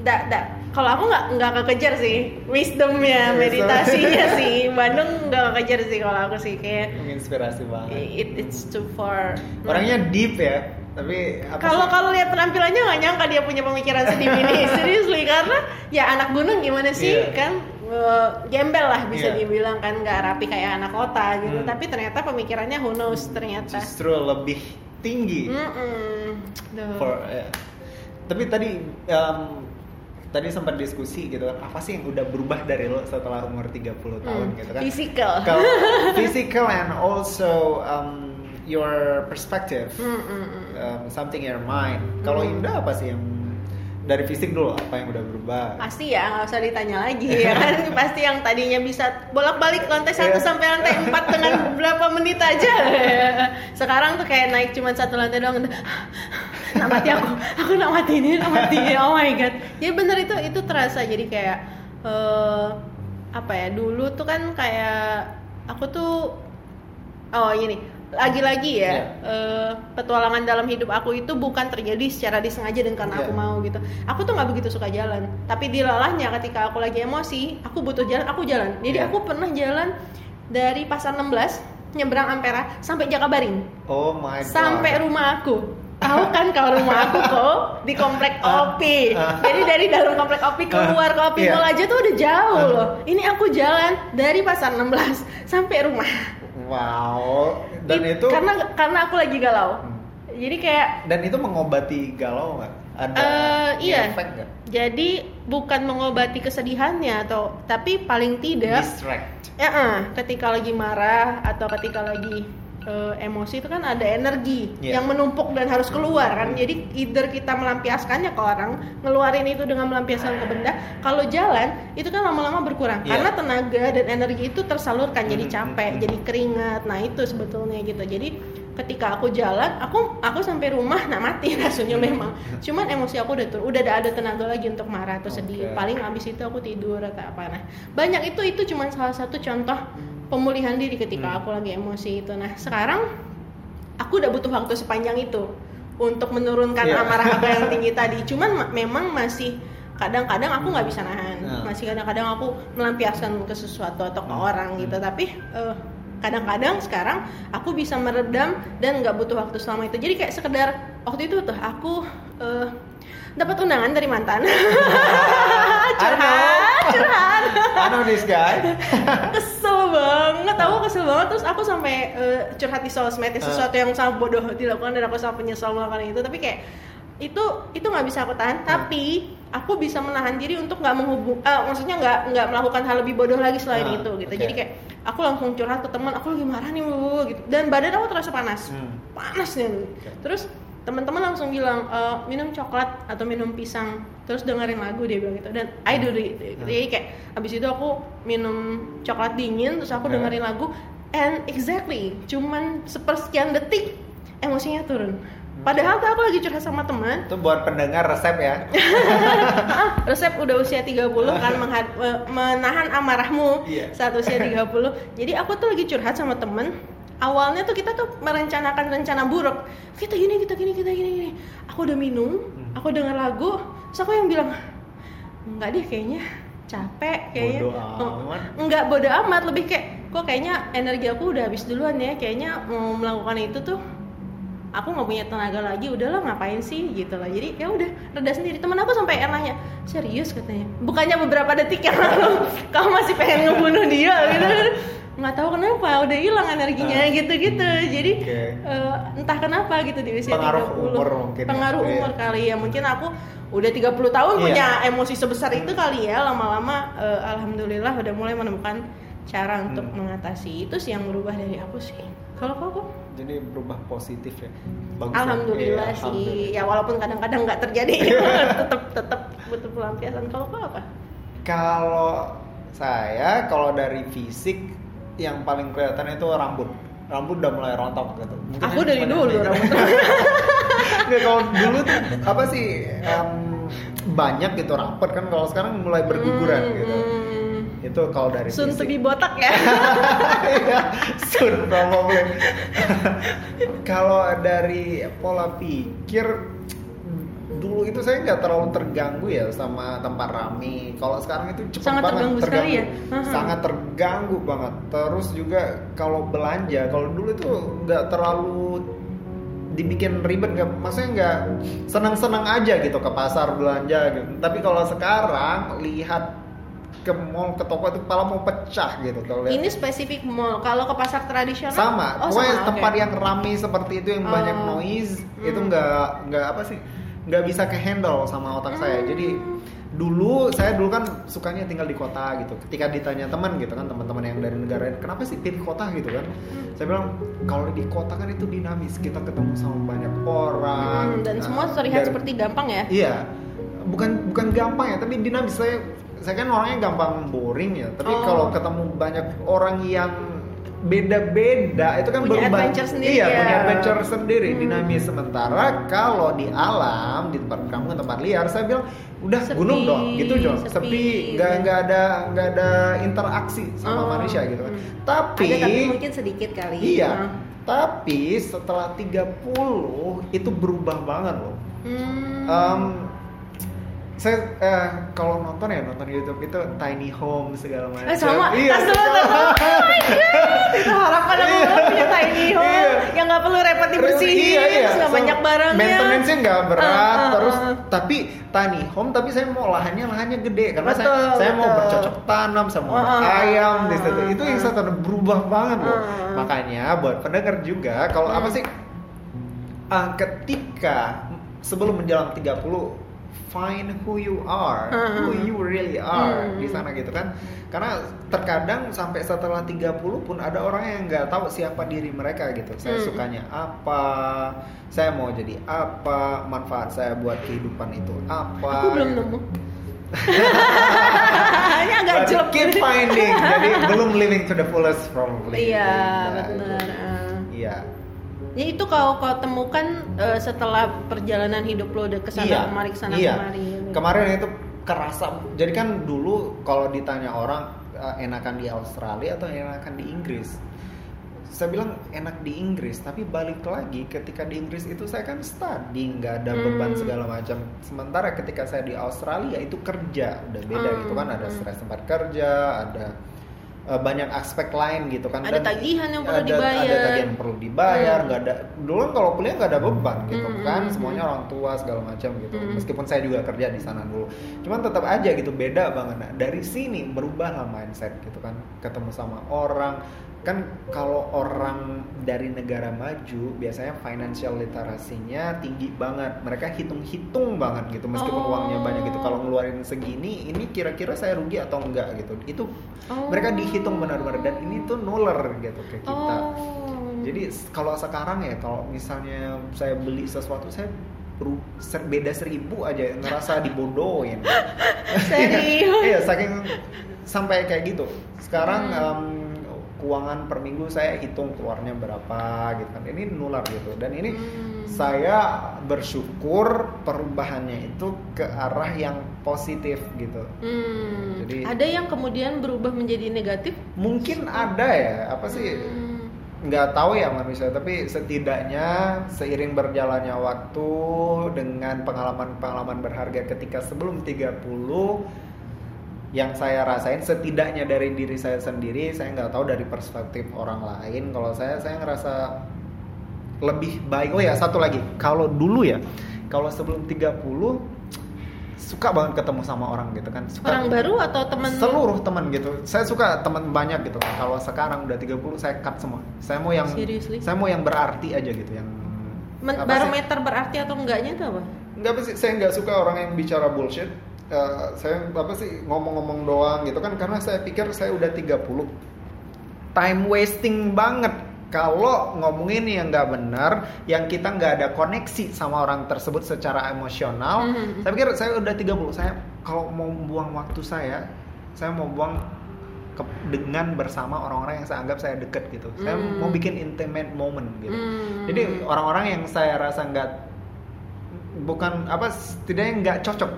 Da, da. Kalau aku nggak nggak kekejar sih wisdomnya, Wisdom. meditasinya *laughs* sih. Bandung nggak kekejar sih kalau aku sih kayak menginspirasi banget it, it's too far. orangnya deep ya tapi kalau kalau lihat penampilannya nggak nyangka dia punya pemikiran sedih ini *laughs* seriously karena ya anak gunung gimana sih Iya. kan eh, gembel lah bisa Iya. dibilang kan nggak rapi kayak anak kota gitu Hmm. tapi ternyata pemikirannya who knows ternyata justru lebih tinggi Mm-mm. Duh. for ya. tapi tadi em, tadi sempat diskusi gitu kan apa sih yang udah berubah dari lo setelah umur 30 tahun Hmm, gitu kan? Physical. Kalau *laughs* physical and also um, your perspective. Mm-mm. um, something in your mind. Kalau Hmm. Indah apa sih yang dari fisik dulu apa yang udah berubah? Pasti ya nggak usah ditanya lagi ya kan? *laughs* Pasti yang tadinya bisa bolak-balik lantai satu Iya. sampai lantai empat dengan *laughs* beberapa menit aja. Sekarang tuh kayak naik cuma satu lantai doang udah, nak mati aku aku nak mati ini nak mati ini. Oh my god. Ya bener itu itu terasa. Jadi kayak eh, apa ya dulu tuh kan kayak aku tuh oh ini lagi-lagi ya Iya. eh, petualangan dalam hidup aku itu bukan terjadi secara disengaja dan karena aku Iya. mau gitu aku tuh nggak begitu suka jalan tapi dilelahnya ketika aku lagi emosi aku butuh jalan aku jalan jadi Iya. aku pernah jalan dari pasar 16 nyebrang Ampera sampai Jakabaring oh my god sampai rumah aku tahu kan kalau rumah aku *laughs* kok di komplek Ah. OP Ah. jadi dari dalam komplek OP keluar ke OP Iya. Mall aja tuh udah jauh Ah. loh ini aku jalan dari pasar 16 sampai rumah wow. Dan It- itu karena karena aku lagi galau. Hmm. jadi kayak dan itu mengobati galau nggak? Ada Eh, iya. efek nggak? Jadi bukan mengobati kesedihannya atau tapi paling tidak distract. Ya eh, ketika lagi marah atau ketika lagi eh, emosi itu kan ada energi Iya. yang menumpuk dan harus keluar kan. Jadi either kita melampiaskannya ke orang ngeluarin itu dengan melampiaskan ke benda kalau jalan itu kan lama-lama berkurang. Iya. karena tenaga dan energi itu tersalurkan jadi Mhm, capek mhm. jadi keringat. Nah itu sebetulnya gitu. Jadi ketika aku jalan aku aku sampai rumah nah mati *laughs* rasanya memang. Cuman emosi aku udah turun udah ada ada tenaga lagi untuk marah atau sedih. Oke. paling abis itu aku tidur atau apa. Nah banyak itu itu cuman salah satu contoh pemulihan diri ketika Hmm. aku lagi emosi itu. Nah sekarang aku udah butuh waktu sepanjang itu untuk menurunkan Iya. amarah aku yang *laughs* tinggi tadi. Cuman ma- memang masih kadang-kadang aku nggak bisa nahan. Nah. masih kadang-kadang aku melampiaskan ke sesuatu atau ke Hmm. orang gitu. Tapi eh, kadang-kadang sekarang aku bisa meredam dan nggak butuh waktu selama itu. Jadi kayak sekedar waktu itu tuh aku eh, dapat undangan dari mantan. *laughs* Curhat curhat. I know this guy. *laughs* Kesel banget. Aku kesel banget. Terus aku sampai eh, curhat di sosmed ya, sesuatu yang sangat bodoh dilakukan dan aku sangat menyesal melakukan itu. Tapi kayak itu itu nggak bisa aku tahan. Tapi aku bisa menahan diri untuk nggak menghubung eh, maksudnya nggak nggak melakukan hal lebih bodoh lagi selain Ah, itu gitu. oke. jadi kayak aku langsung curhat ke teman aku lagi marah nih bu gitu. Dan badan aku terasa panas. Hmm. panas nih. Terus teman-teman langsung bilang e, minum coklat atau minum pisang. Terus dengerin lagu dia bilang gitu. Dan I do it Hmm. jadi kayak abis itu aku minum coklat dingin terus aku Hmm. dengerin lagu and exactly cuman sepersekian detik emosinya turun. Padahal tuh aku lagi curhat sama teman. Itu buat pendengar resep ya. *laughs* Ah, resep udah usia 30 kan *laughs* menahan amarahmu Iya. saat usia 30 jadi aku tuh lagi curhat sama temen awalnya tuh kita tuh merencanakan rencana buruk. Kita gini kita gini kita gini gini. Aku udah minum Hmm. aku denger lagu terus aku yang bilang enggak deh kayaknya capek kayaknya. Bodo Oh, amat. enggak bodo amat. Lebih kayak kok kayaknya energi aku udah habis duluan ya? Kayaknya mau melakukan itu tuh aku nggak punya tenaga lagi. Udahlah ngapain sih? Gitu lah. Jadi ya udah reda sendiri. Temen aku sampai nanya serius? katanya. Bukannya beberapa detik yang lalu *laughs* kamu masih pengen ngebunuh dia? Gitu nggak tahu kenapa udah hilang energinya Ah. gitu-gitu jadi Oke. eh, entah kenapa gitu di usia Pengaruh 30 umur mungkin ya. pengaruh Iya. umur kali ya mungkin aku udah 30 tahun Iya. punya emosi sebesar itu kali ya lama-lama eh, alhamdulillah udah mulai menemukan cara untuk Hmm. mengatasi itu sih yang berubah dari aku sih kalau kau kok jadi berubah positif ya bagus ya. Alhamdulillah Iya, sih. alhamdulillah. Ya walaupun kadang-kadang nggak terjadi, *laughs* tetap tetap butuh pelampiasan. Kalau kau apa? Kalau saya kalau dari fisik yang paling kelihatan itu rambut. Rambut udah mulai rontok gitu. Mungkin Aku dari dulu beda. rambut. *laughs* Nggak, kalau dulu tuh apa sih em, banyak gitu rapet kan kalau sekarang mulai berguguran gitu. Hmm, Itu kalau dari fisik. be botak ya. *laughs* Iya, soon probably. *laughs* Kalau dari pola pikir dulu itu saya nggak terlalu terganggu ya sama tempat rame. Kalau sekarang itu cepat Sangat banget terganggu sekali ya? Aha. Sangat terganggu banget. Terus juga kalau belanja, kalau dulu itu nggak terlalu dibikin ribet nggak maksudnya nggak senang-senang aja gitu ke pasar belanja gitu tapi kalau sekarang lihat ke mall ke toko itu kepala mau pecah gitu kalau lihat Ini spesifik mall. Kalau ke pasar tradisional sama Oh, sama, tempat oke. yang ramai seperti itu yang banyak Oh. noise Hmm. itu nggak nggak apa sih nggak bisa ke handle sama otak saya Hmm. jadi dulu saya dulu kan sukanya tinggal di kota gitu ketika ditanya teman gitu kan teman-teman yang dari negara lain kenapa sih pilih kota gitu kan Hmm. saya bilang kalau di kota kan itu dinamis kita ketemu sama banyak orang Hmm, dan Nah, semua terlihat dan- seperti gampang ya. Iya, bukan bukan gampang ya, tapi dinamis. Saya saya kan orangnya gampang boring ya, tapi Oh. kalau ketemu banyak orang yang beda-beda itu kan Punya berubah. adventure sendiri Iya, ya. punya adventure sendiri, Hmm. dinamis. Sementara kalau di alam, di tempat kamu tempat liar, saya bilang udah Sepi, gunung dong, gitu dong, sepi, sepi, nggak ya. nggak ada nggak ada interaksi sama Oh, manusia gitu kan. hmm. Tapi, Ada tapi mungkin sedikit kali. iya, Nah. tapi setelah 30 itu berubah banget loh. Hmm. Em, saya eh, kalau nonton ya nonton YouTube itu tiny home segala macam. Eh, sama. Iya. Tas dulu. Oh my God. *laughs* Itu harapan aku Iya. punya tiny home Iya. yang nggak perlu repot dibersihin, Iya, iya. terus nggak So, banyak barangnya. Maintenance-nya nggak berat, Ah, ah, terus ah. tapi tiny home tapi saya mau lahannya lahannya gede karena saya Betul, saya mau betul. bercocok tanam sama Ah, ah, ayam di situ. ah, Itu ah. yang saya tahu berubah banget loh. Ah. Makanya buat pendengar juga kalau Hmm. apa sih ah, ketika sebelum menjelang 30 find who you are, Hmm. who you really are Hmm. di sana gitu kan. Karena terkadang sampai setelah 30 pun ada orang yang nggak tahu siapa diri mereka gitu. Saya Hmm. sukanya apa, saya mau jadi apa, manfaat saya buat kehidupan itu apa. Aku belum nemu. *laughs* Ini agak jelek. keep finding. Jadi belum living to the fullest probably. Iya, benar. Ah. Iya. Ya itu kau kau temukan eh, setelah perjalanan hidup lo udah ke sana iya. kemari ke sana iya. kemari. gitu. Kemarin itu kerasa. Jadi kan dulu kalau ditanya orang eh, enakan di Australia atau enakan di Inggris, saya bilang enak di Inggris. Tapi balik lagi ketika di Inggris itu saya kan study, nggak ada beban Hmm. segala macam. Sementara ketika saya di Australia itu kerja, udah beda Hmm, gitu kan. Ada hmm. stres tempat kerja, ada eh, banyak aspek lain gitu kan. Ada tagihan yang perlu ada, dibayar. Ada tagihan yang perlu dibayar, Hmm. nggak ada. Dulu kan kalau kuliah nggak ada beban gitu Hmm, kan. hmm, Semuanya hmm. orang tua segala macam gitu. Hmm. Meskipun saya juga kerja di sana dulu. Cuman tetap aja gitu beda banget. Nah, dari sini berubahlah mindset gitu kan. Ketemu sama orang kan kalau orang dari negara maju biasanya financial literasinya tinggi banget. Mereka hitung-hitung banget gitu meskipun Oh. uangnya banyak gitu. Kalau ngeluarin segini ini kira-kira saya rugi atau enggak gitu. Itu Oh. mereka dihitung benar-benar dan ini tuh nuler gitu ke kita. Oh. Jadi kalau sekarang ya kalau misalnya saya beli sesuatu saya beda seribu aja ngerasa *laughs* dibodohin. Serius? Iya saking sampai kayak gitu. Sekarang Hmm. em, keuangan per minggu saya hitung keluarnya berapa gitu kan. Ini nular gitu dan ini Hmm. saya bersyukur perubahannya itu ke arah yang positif gitu. Hmm. Jadi- ada yang kemudian berubah menjadi negatif? Mungkin ada ya apa sih Hmm. nggak tahu ya manusia tapi setidaknya seiring berjalannya waktu dengan pengalaman-pengalaman berharga ketika sebelum 30 yang saya rasain setidaknya dari diri saya sendiri saya nggak tahu dari perspektif orang lain. Kalau saya saya ngerasa lebih baik. Oh ya satu lagi. Kalau dulu ya kalau sebelum 30 suka banget ketemu sama orang gitu kan. Suka Orang baru atau teman? seluruh teman gitu. Saya suka teman banyak gitu. Kalau sekarang udah 30 saya cut semua. Saya mau yang Seriously? saya mau yang berarti aja gitu yang Men- apa sih? barometer berarti atau enggaknya itu apa? nggak apa sih? Saya nggak suka orang yang bicara bullshit Eh, saya apa sih ngomong-ngomong doang gitu kan karena saya pikir saya udah 30 time wasting banget kalau ngomongin yang nggak benar yang kita nggak ada koneksi sama orang tersebut secara emosional Mhm. saya pikir saya udah 30 saya kalau mau buang waktu saya saya mau buang ke- dengan bersama orang-orang yang saya anggap saya deket gitu saya Hmm. mau bikin intimate moment gitu Hmm. jadi orang-orang yang saya rasa nggak bukan apa setidaknya nggak cocok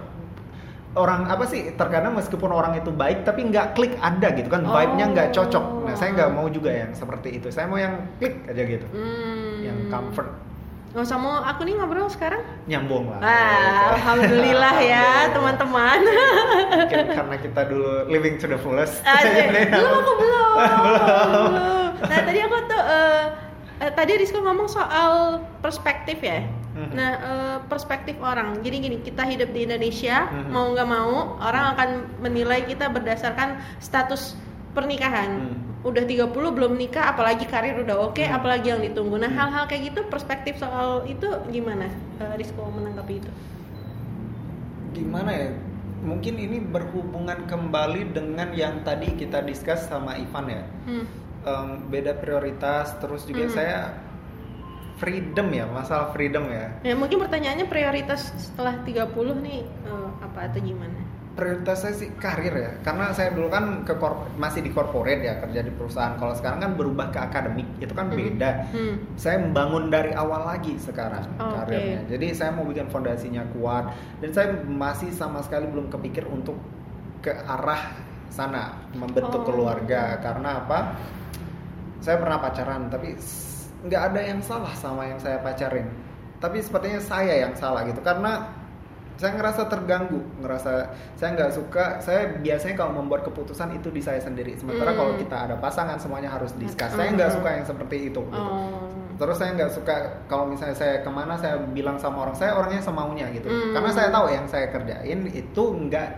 orang apa sih terkadang meskipun orang itu baik tapi nggak klik ada gitu kan vibe-nya nggak cocok nah saya nggak mau juga yang seperti itu saya mau yang klik aja gitu Hmm. yang comfort Oh sama aku nih ngobrol sekarang? Nyambung lah. Ah, alhamdulillah ya teman-teman. Karena kita dulu living to the fullest. *laughs* Aduh, Jadi, belum aku belum. *laughs* Belum. Nah tadi aku tuh eh, tadi Rizko ngomong soal perspektif ya. Mhm. Nah eh, perspektif orang. Jadi gini kita hidup di Indonesia Mhm. mau nggak mau orang akan menilai kita berdasarkan status pernikahan. Hmm. Udah 30 belum nikah, apalagi karir udah oke, Hmm. apalagi yang ditunggu. Nah Hmm. hal-hal kayak gitu perspektif soal itu gimana eh, Rizko menanggapi itu? gimana ya? Mungkin ini berhubungan kembali dengan yang tadi kita discuss sama Ivan ya. Hmm. Em, beda prioritas, terus juga Mhm. saya freedom ya, masalah freedom ya. Ya mungkin pertanyaannya prioritas setelah 30 nih eh, apa atau gimana? Prioritas saya sih karir ya, karena saya dulu kan ke masih di corporate ya kerja di perusahaan. Kalau sekarang kan berubah ke akademik, itu kan Mhm. beda. Hmm. Saya membangun dari awal lagi sekarang Oke. karirnya. Jadi saya mau bikin fondasinya kuat dan saya masih sama sekali belum kepikir untuk ke arah sana membentuk Oh. keluarga karena apa? Saya pernah pacaran tapi nggak ada yang salah sama yang saya pacarin. Tapi sepertinya saya yang salah gitu karena saya ngerasa terganggu, ngerasa saya nggak suka. Saya biasanya kalau membuat keputusan itu di saya sendiri. Sementara Hmm. kalau kita ada pasangan semuanya harus discuss. Saya Hmm. nggak suka yang seperti itu. gitu. Oh. Terus saya nggak suka kalau misalnya saya ke mana saya bilang sama orang saya orangnya semaunya gitu. Hmm. Karena saya tahu yang saya kerjain itu nggak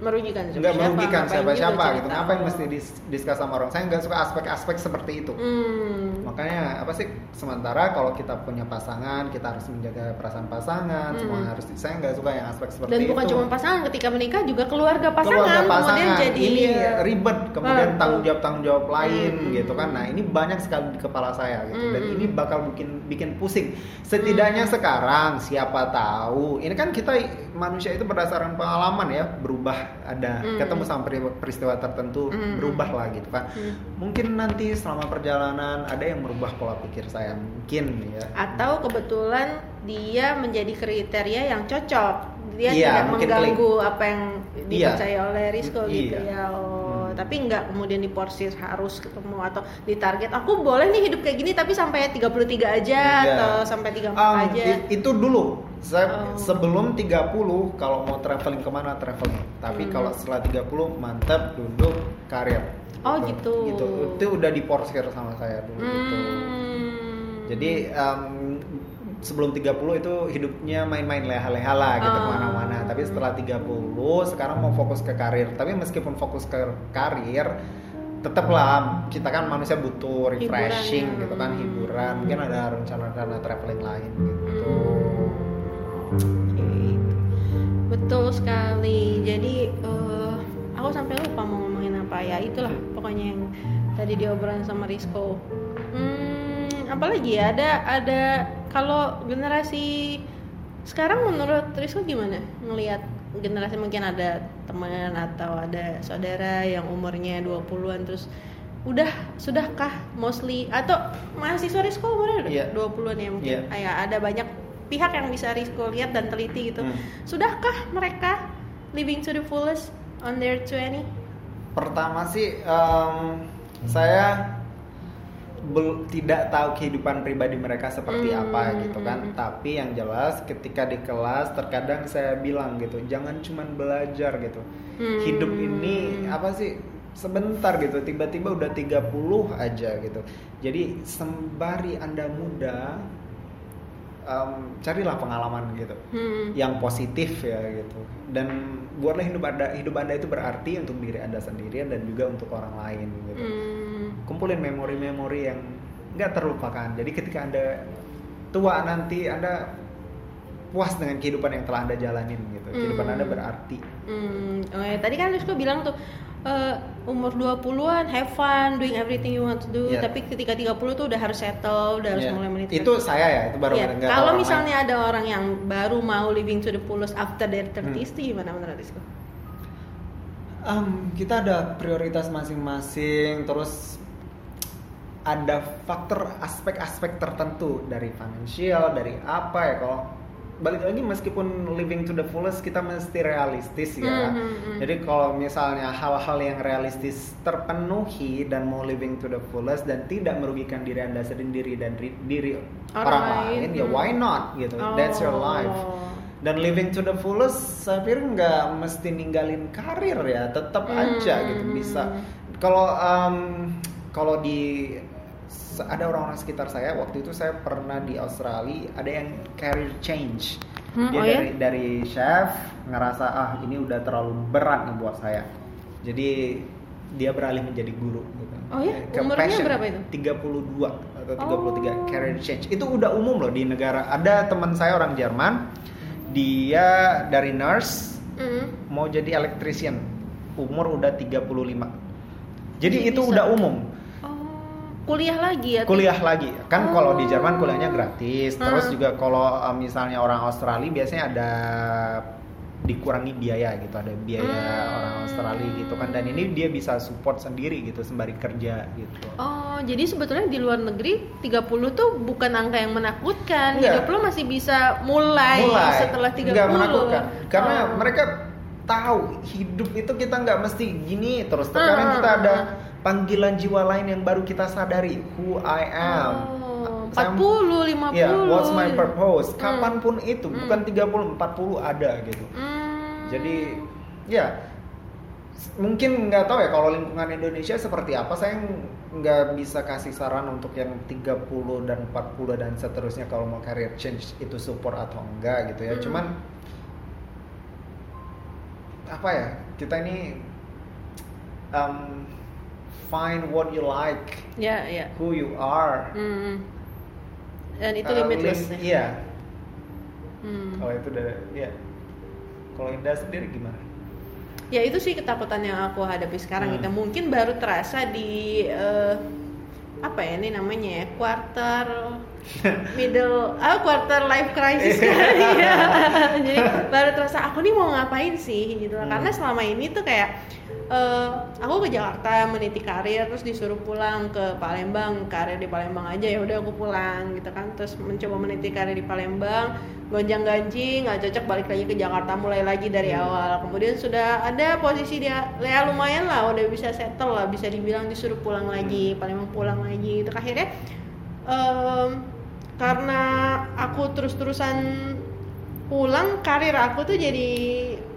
merugikan nggak merugikan siapa siapa gitu. Kenapa yang mesti dis discuss sama orang? Saya nggak suka aspek-aspek seperti itu. Hmm. Makanya apa sih? Sementara kalau kita punya pasangan, kita harus menjaga perasaan pasangan. Hmm. Semua harus. Saya nggak suka yang aspek seperti Dan itu. bukan cuma pasangan, ketika menikah juga keluarga pasangan, keluarga pasangan kemudian jadi ini ribet kemudian tanggung jawab tanggung jawab lain Hmm. gitu kan nah ini banyak sekali di kepala saya gitu dan Hmm. ini bakal bikin bikin pusing setidaknya Hmm. sekarang siapa tahu ini kan kita manusia itu berdasarkan pengalaman ya berubah ada Hmm. ketemu sama peri- peristiwa tertentu Hmm. berubah lah gitu kan Hmm. mungkin nanti selama perjalanan ada yang merubah pola pikir saya mungkin ya atau kebetulan dia menjadi kriteria yang cocok dia Iya, tidak mengganggu apa yang Iya. dipercaya oleh Rizko gitu Iya. ya oh Hmm. Tapi nggak kemudian diporsir harus ketemu atau ditarget aku boleh nih hidup kayak gini tapi sampai 33 aja Iya. atau sampai 34 Um, aja i- itu dulu saya Oh. sebelum 30 kalau mau traveling ke mana traveling tapi Hmm. kalau setelah 30 mantap duduk karir Oh, gitu. gitu itu udah diporsir sama saya dulu gitu Hmm. jadi um, sebelum 30 itu hidupnya main-main leha-leha lah gitu Oh. ke mana-mana tapi setelah 30 sekarang mau fokus ke karir tapi meskipun fokus ke karir tetaplah kita kan manusia butuh refreshing Hiburan, ya. gitu kan hiburan mungkin ada rencana-rencana traveling lain gitu Oke. Betul sekali. Jadi eh, aku sampai lupa mau ngomongin apa ya. Itulah pokoknya yang tadi diobrolin sama Rizko. Hmm, apalagi ya ada ada kalau generasi sekarang menurut Rizko gimana ngelihat generasi mungkin ada teman atau ada saudara yang umurnya 20-an terus udah sudahkah mostly atau mahasiswa Rizko umurnya Iya. 20-an ya mungkin Iya. Ah, ya ada banyak pihak yang bisa Rizko lihat dan teliti gitu Hmm. sudahkah mereka living to the fullest on their 20 pertama sih em, saya bel- tidak tahu kehidupan pribadi mereka seperti Hmm. apa gitu kan Hmm. tapi yang jelas ketika di kelas terkadang saya bilang gitu jangan cuman belajar gitu Hmm. hidup ini apa sih sebentar gitu tiba-tiba udah 30 aja gitu jadi sembari anda muda em, carilah pengalaman gitu Hmm. yang positif ya gitu dan buatlah hidup anda hidup anda itu berarti untuk diri anda sendiri dan juga untuk orang lain gitu Hmm. Kumpulin memori-memori yang nggak terlupakan jadi ketika anda tua nanti anda puas dengan kehidupan yang telah anda jalanin gitu kehidupan Hmm. anda berarti Hmm, oh ya, tadi kan Rizko bilang tuh eh, umur 20-an have fun doing everything you want to do, Iya. tapi ketika 30 tuh udah harus settle, udah harus Iya. mulai menit. itu saya ya itu baru Iya, nggak Kalau misalnya ada orang yang baru mau living to the fullest after their 30s Hmm. itu gimana menurut Rizko? Em, kita ada prioritas masing-masing terus ada faktor aspek-aspek tertentu dari finansial dari apa ya kalau balik lagi meskipun living to the fullest kita mesti realistis ya. Hmm, hmm. Jadi kalau misalnya hal-hal yang realistis terpenuhi dan mau living to the fullest dan tidak merugikan diri anda sendiri dan ri- diri Orang orang, lain, lain, ya hmm. why not gitu. That's your Oh. life. Dan living to the fullest saya pikir nggak mesti ninggalin karir ya, tetap Hmm, aja gitu hmm, bisa. hmm. Kalau em, kalau di ada orang-orang sekitar saya waktu itu saya pernah di Australia ada yang career change. Hmm, Dia oh ya? dari dari chef ngerasa ah ini udah terlalu berat nih buat saya. Jadi dia beralih menjadi guru gitu. Oh ya? Ke Umurnya passion. berapa itu? 32 atau 33 Oh. career change. Itu udah umum loh di negara. Ada teman saya orang Jerman, dia dari nurse Hmm. mau jadi electrician. Umur udah 35. Jadi Jadi itu bisa. udah umum. Oh, kuliah lagi ya? Kuliah lagi. Kan kalau di Oh. Jerman kuliahnya gratis. Terus Hmm. juga kalau uh, misalnya orang Australia biasanya ada dikurangi biaya gitu, ada biaya Hmm. orang Australia gitu kan dan ini dia bisa support sendiri gitu sembari kerja gitu. Oh, jadi sebetulnya di luar negeri 30 tuh bukan angka yang menakutkan. Enggak. Hidup lo masih bisa mulai, setelah 30. Nggak menakutkan karena Oh. mereka tahu hidup itu kita nggak mesti gini terus terkadang Hmm, kita ada hmm. Panggilan jiwa lain yang baru kita sadari who I am Oh, Saya- 40, 50. Ya, what's my purpose? Hmm. Kapan pun itu, Hmm. bukan 30, 40 ada gitu. Hmm. Jadi, ya s- mungkin nggak tahu ya kalau lingkungan Indonesia seperti apa. Saya ng- nggak bisa kasih saran untuk yang 30 dan 40 dan seterusnya kalau mau career change itu support atau enggak gitu ya. Hmm. Cuman apa ya? Kita ini um, find what you like, Ya, ya. who you are. Hmm. Dan itu Uh, limitless. lim- ya? Iya, Hmm. kalau itu udah ya kalau Indah sendiri gimana Ya itu sih ketakutan yang aku hadapi sekarang Hmm. gitu. Mungkin baru terasa di eh, apa ya ini namanya ya quarter *laughs* middle ah quarter life crisis *laughs* kali ya. *laughs* Jadi baru terasa aku nih mau ngapain sih gitu. Hmm. Karena selama ini tuh kayak eh, aku ke Jakarta meniti karir terus disuruh pulang ke Palembang karir di Palembang aja. Ya udah aku pulang gitu kan. Terus mencoba meniti karir di Palembang gonjang ganjing nggak cocok balik lagi ke Jakarta mulai lagi dari Hmm. awal. Kemudian sudah ada posisi dia ya lumayan lah udah bisa settle lah bisa dibilang disuruh pulang lagi Palembang pulang lagi itu akhirnya em, karena aku terus-terusan pulang karir aku tuh jadi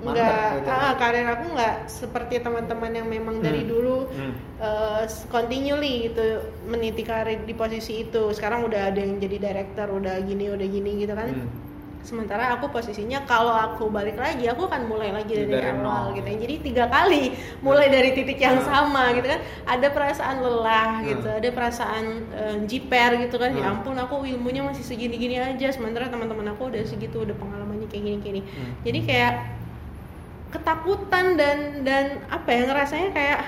nggak gitu. ah, karir aku nggak seperti teman-teman yang memang dari Hmm. dulu Hmm. eh, continually gitu meniti karir di posisi itu sekarang udah ada yang jadi director udah gini udah gini gitu kan Hmm. sementara aku posisinya kalau aku balik lagi aku akan mulai lagi dari, Dari awal nol. gitu ya. jadi tiga kali mulai dari titik yang Hmm. sama gitu kan ada perasaan lelah Hmm. gitu ada perasaan eh, jiper gitu kan ya Hmm. ampun aku ilmunya masih segini-gini aja sementara teman-teman aku udah segitu udah pengalamannya kayak gini-gini Hmm. jadi kayak ketakutan dan dan apa ya ngerasanya kayak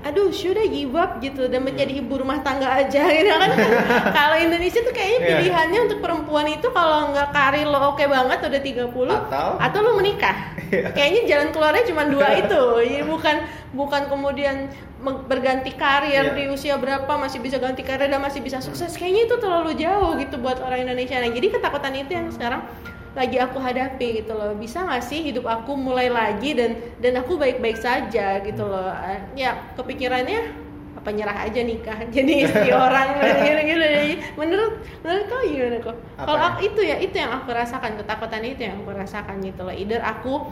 aduh sudah give up gitu dan menjadi ibu rumah tangga aja *laughs* gitu kan kalau Indonesia tuh kayaknya Iya. pilihannya untuk perempuan itu kalau nggak karir lo oke banget udah 30 Atau? lo menikah Iya. kayaknya jalan keluarnya cuma dua *laughs* itu jadi bukan bukan kemudian berganti karir Iya. di usia berapa masih bisa ganti karir dan masih bisa sukses kayaknya itu terlalu jauh gitu buat orang Indonesia nah jadi ketakutan itu yang sekarang lagi aku hadapi gitu loh. Bisa nggak sih hidup aku mulai lagi dan dan aku baik-baik saja gitu loh? Eh, ya kepikirannya apa nyerah aja nikah *laughs* jadi istri *laughs* orang gitu gitu menurut menurut kau gimana kok kalau aku itu ya itu yang aku rasakan ketakutan itu yang aku rasakan gitu loh. Either aku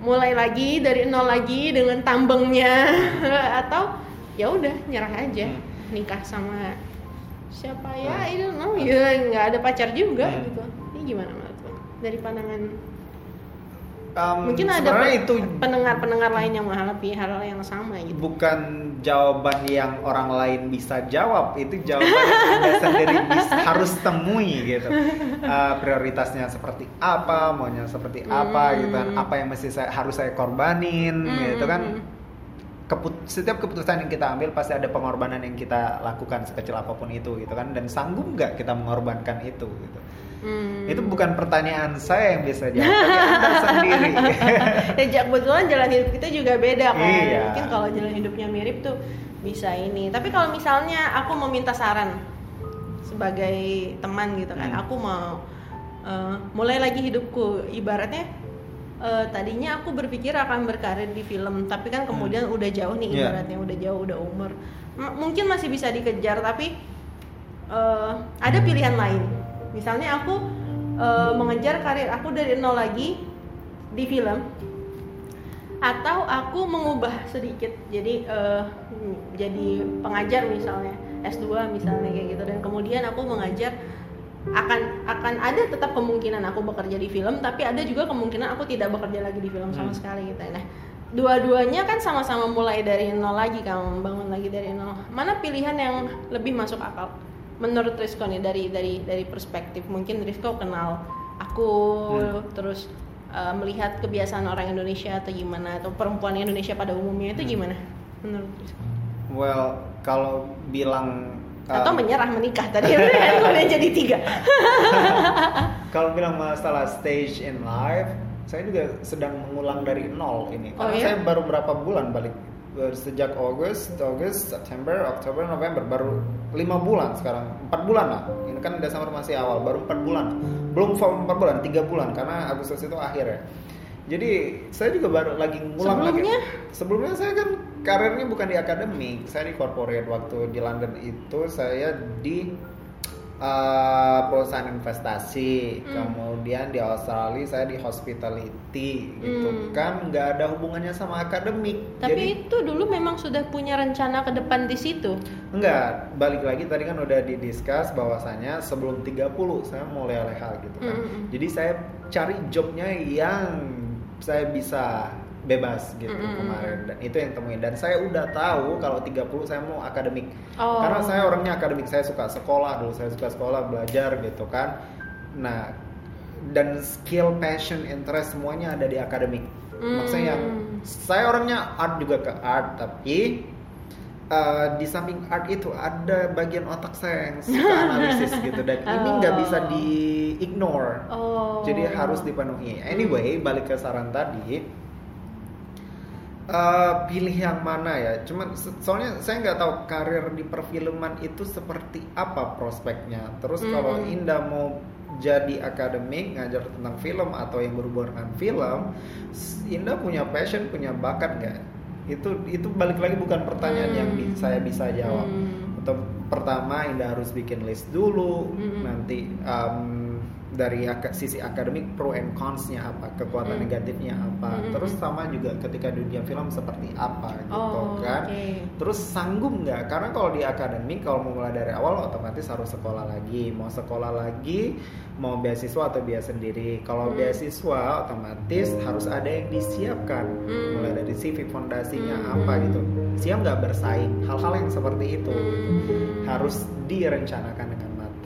mulai lagi dari nol lagi dengan tambengnya *laughs* atau ya udah nyerah aja. Hmm. nikah sama siapa ya? Hmm. itu no ya nggak ada pacar juga Hmm. gitu. Ini gimana dari pandangan? Um, mungkin ada pe- itu pendengar-pendengar lain yang menghadapi hal yang sama gitu. Bukan jawaban yang orang lain bisa jawab itu jawaban yang anda *laughs* sendiri harus temui gitu. Uh, prioritasnya seperti apa maunya seperti apa Hmm. gitu kan apa yang mesti saya harus saya korbanin Hmm, gitu kan. hmm, Keput- setiap keputusan yang kita ambil pasti ada pengorbanan yang kita lakukan sekecil apa pun itu gitu kan dan sanggup nggak kita mengorbankan itu gitu Hmm. itu bukan pertanyaan saya yang bisa jawab tapi anda sendiri *laughs* ya kebetulan jalan hidup kita juga beda kan Iya. mungkin kalau jalan hidupnya mirip tuh bisa ini tapi kalau misalnya aku mau minta saran sebagai teman gitu kan Hmm. aku mau eh, mulai lagi hidupku ibaratnya eh, tadinya aku berpikir akan berkarir di film tapi kan kemudian udah jauh nih Iya. ibaratnya udah jauh udah umur M- mungkin masih bisa dikejar tapi eh, ada pilihan lain misalnya aku eh, mengejar karir aku dari nol lagi di film atau aku mengubah sedikit. Jadi eh, jadi pengajar misalnya S2 misalnya kayak gitu. Dan kemudian aku mengajar akan akan ada tetap kemungkinan aku bekerja di film tapi ada juga kemungkinan aku tidak bekerja lagi di film sama Hmm. sekali gitu. Nah dua-duanya kan sama-sama mulai dari nol lagi kamu bangun lagi dari nol. Mana pilihan yang lebih masuk akal menurut Rizko nih dari dari dari perspektif mungkin Rizko kenal aku Hmm. terus uh, melihat kebiasaan orang Indonesia atau gimana atau perempuan Indonesia pada umumnya itu Hmm. gimana menurut Rizko? Well, kalau bilang atau um, menyerah menikah tadi *laughs* kemudian jadi tiga *laughs* kalau bilang masalah stage in life, saya juga sedang mengulang dari nol ini. Oh, Karena iya? saya baru berapa bulan balik Eh, sejak August, August, September, Oktober, November baru lima bulan sekarang empat bulan lah. Ini kan Desember masih awal, baru empat bulan. Belum full empat bulan, tiga bulan karena Agustus itu akhir ya. Jadi saya juga baru lagi ngulang Sebelumnya? lagi. Sebelumnya saya kan karirnya bukan di akademik, saya di corporate waktu di London itu saya di uh, perusahaan investasi, Hmm. kemudian di Australia saya di hospitality gitu Hmm. kan nggak ada hubungannya sama akademik. tapi Jadi itu dulu memang sudah punya rencana ke depan di situ enggak balik lagi tadi kan udah didiskus bahwasanya sebelum 30 saya mau leha-leha gitu kan. Mm-mm. Jadi saya cari jobnya yang saya bisa bebas gitu Mm-mm. kemarin. Dan itu yang temuin. Dan saya udah tahu kalau 30 saya mau akademik. Oh. karena saya orangnya akademik. Saya suka sekolah dulu. Saya suka sekolah belajar gitu kan. Nah dan skill passion interest semuanya ada di akademik. Maksudnya yang Hmm. saya orangnya art juga ke art tapi uh, di samping art itu ada bagian otak saya yang suka *laughs* analisis gitu. Dan ini nggak bisa di ignore oh. jadi harus dipenuhi. Anyway, balik ke saran tadi, eh, pilih yang mana ya? Cuman soalnya saya nggak tahu karir di perfilman itu seperti apa prospeknya. Terus kalau Mm-mm. Indah mau jadi akademik ngajar tentang film atau yang berhubungan dengan film, Indah punya passion, punya bakat nggak? Itu itu balik lagi bukan pertanyaan yang bi- Hmm. saya bisa jawab Hmm. atau pertama Indah harus bikin list dulu Mm-mm. nanti um, dari ak- sisi akademik pro and cons-nya apa kekuatan Mm. negatifnya apa Mm-mm. terus sama juga ketika dunia film seperti apa gitu Oh, kan oke. terus sanggup nggak karena kalau di akademik kalau mau mulai dari awal otomatis harus sekolah lagi mau sekolah lagi mau beasiswa atau biaya sendiri kalau Hmm. beasiswa otomatis harus ada yang disiapkan Hmm. mulai dari CV fondasinya Hmm. apa gitu siap nggak bersaing hal-hal yang seperti itu gitu Hmm. harus direncanakan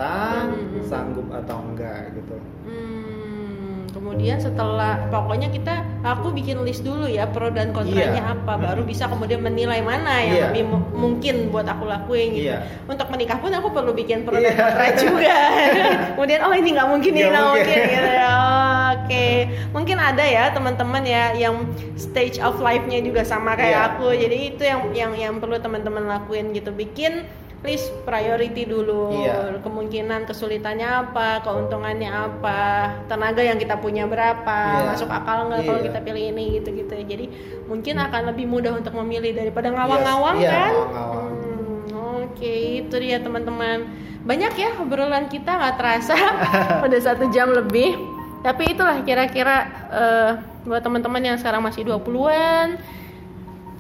matang Hmm. sanggup atau enggak gitu Hmm, kemudian setelah pokoknya kita aku bikin list dulu ya pro dan kontranya Iya. apa baru Hmm. bisa kemudian menilai mana yang Iya. lebih mu- mungkin buat aku lakuin gitu. Iya. Untuk menikah pun aku perlu bikin pro dan Iya. kontra juga. *laughs* kemudian oh ini nggak mungkin ini Nggak mungkin. mungkin gitu. Oh, *laughs* Oke, mungkin ada ya teman-teman ya yang stage of life-nya juga sama kayak Iya. aku. Jadi itu yang yang yang perlu teman-teman lakuin gitu. Bikin list priority dulu Iya. kemungkinan kesulitannya apa, keuntungannya apa, tenaga yang kita punya berapa, Iya. masuk akal nggak kalau Iya. kita pilih ini gitu-gitu. Jadi mungkin akan lebih mudah untuk memilih daripada ngawang-ngawang Yes, iya, kan? ngawang-ngawang. Hmm, Oke, itu dia teman-teman. Banyak ya obrolan kita nggak terasa *laughs* udah satu jam lebih. Tapi itulah kira-kira eh, buat teman-teman yang sekarang masih 20-an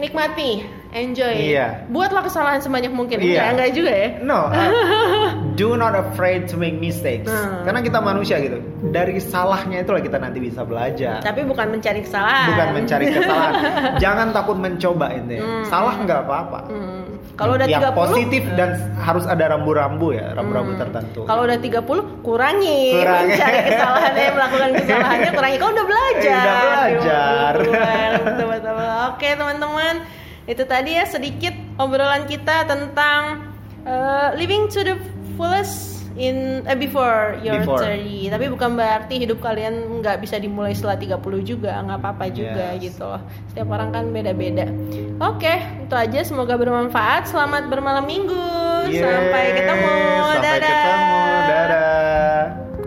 nikmati, enjoy. Iya. Buatlah kesalahan sebanyak mungkin. Iya. enggak juga ya. No, uh, *laughs* do not afraid to make mistakes. Hmm. Karena kita manusia gitu. Dari salahnya itulah kita nanti bisa belajar. Tapi bukan mencari kesalahan. Bukan mencari kesalahan. *laughs* Jangan takut mencoba ini. Hmm. Salah nggak apa-apa. Hmm. Kalau udah yang 30 positif eh, dan harus ada rambu-rambu ya, rambu-rambu hmm. tertentu. Kalau udah 30 kurangi, Kurangi. mencari kesalahannya, melakukan *laughs* kesalahannya kurangi. Kau udah belajar. Udah belajar. Oke, teman-teman. Itu tadi ya sedikit obrolan kita tentang uh, living to the fullest in eh, before your Before. 30. Tapi bukan berarti hidup kalian nggak bisa dimulai setelah 30 juga, nggak apa-apa juga Yes. gitu loh. Setiap orang kan beda-beda. Oke, itu aja semoga bermanfaat. Selamat bermalam minggu. Yeay, Sampai ketemu. Sampai Dadah. ketemu. Dadah.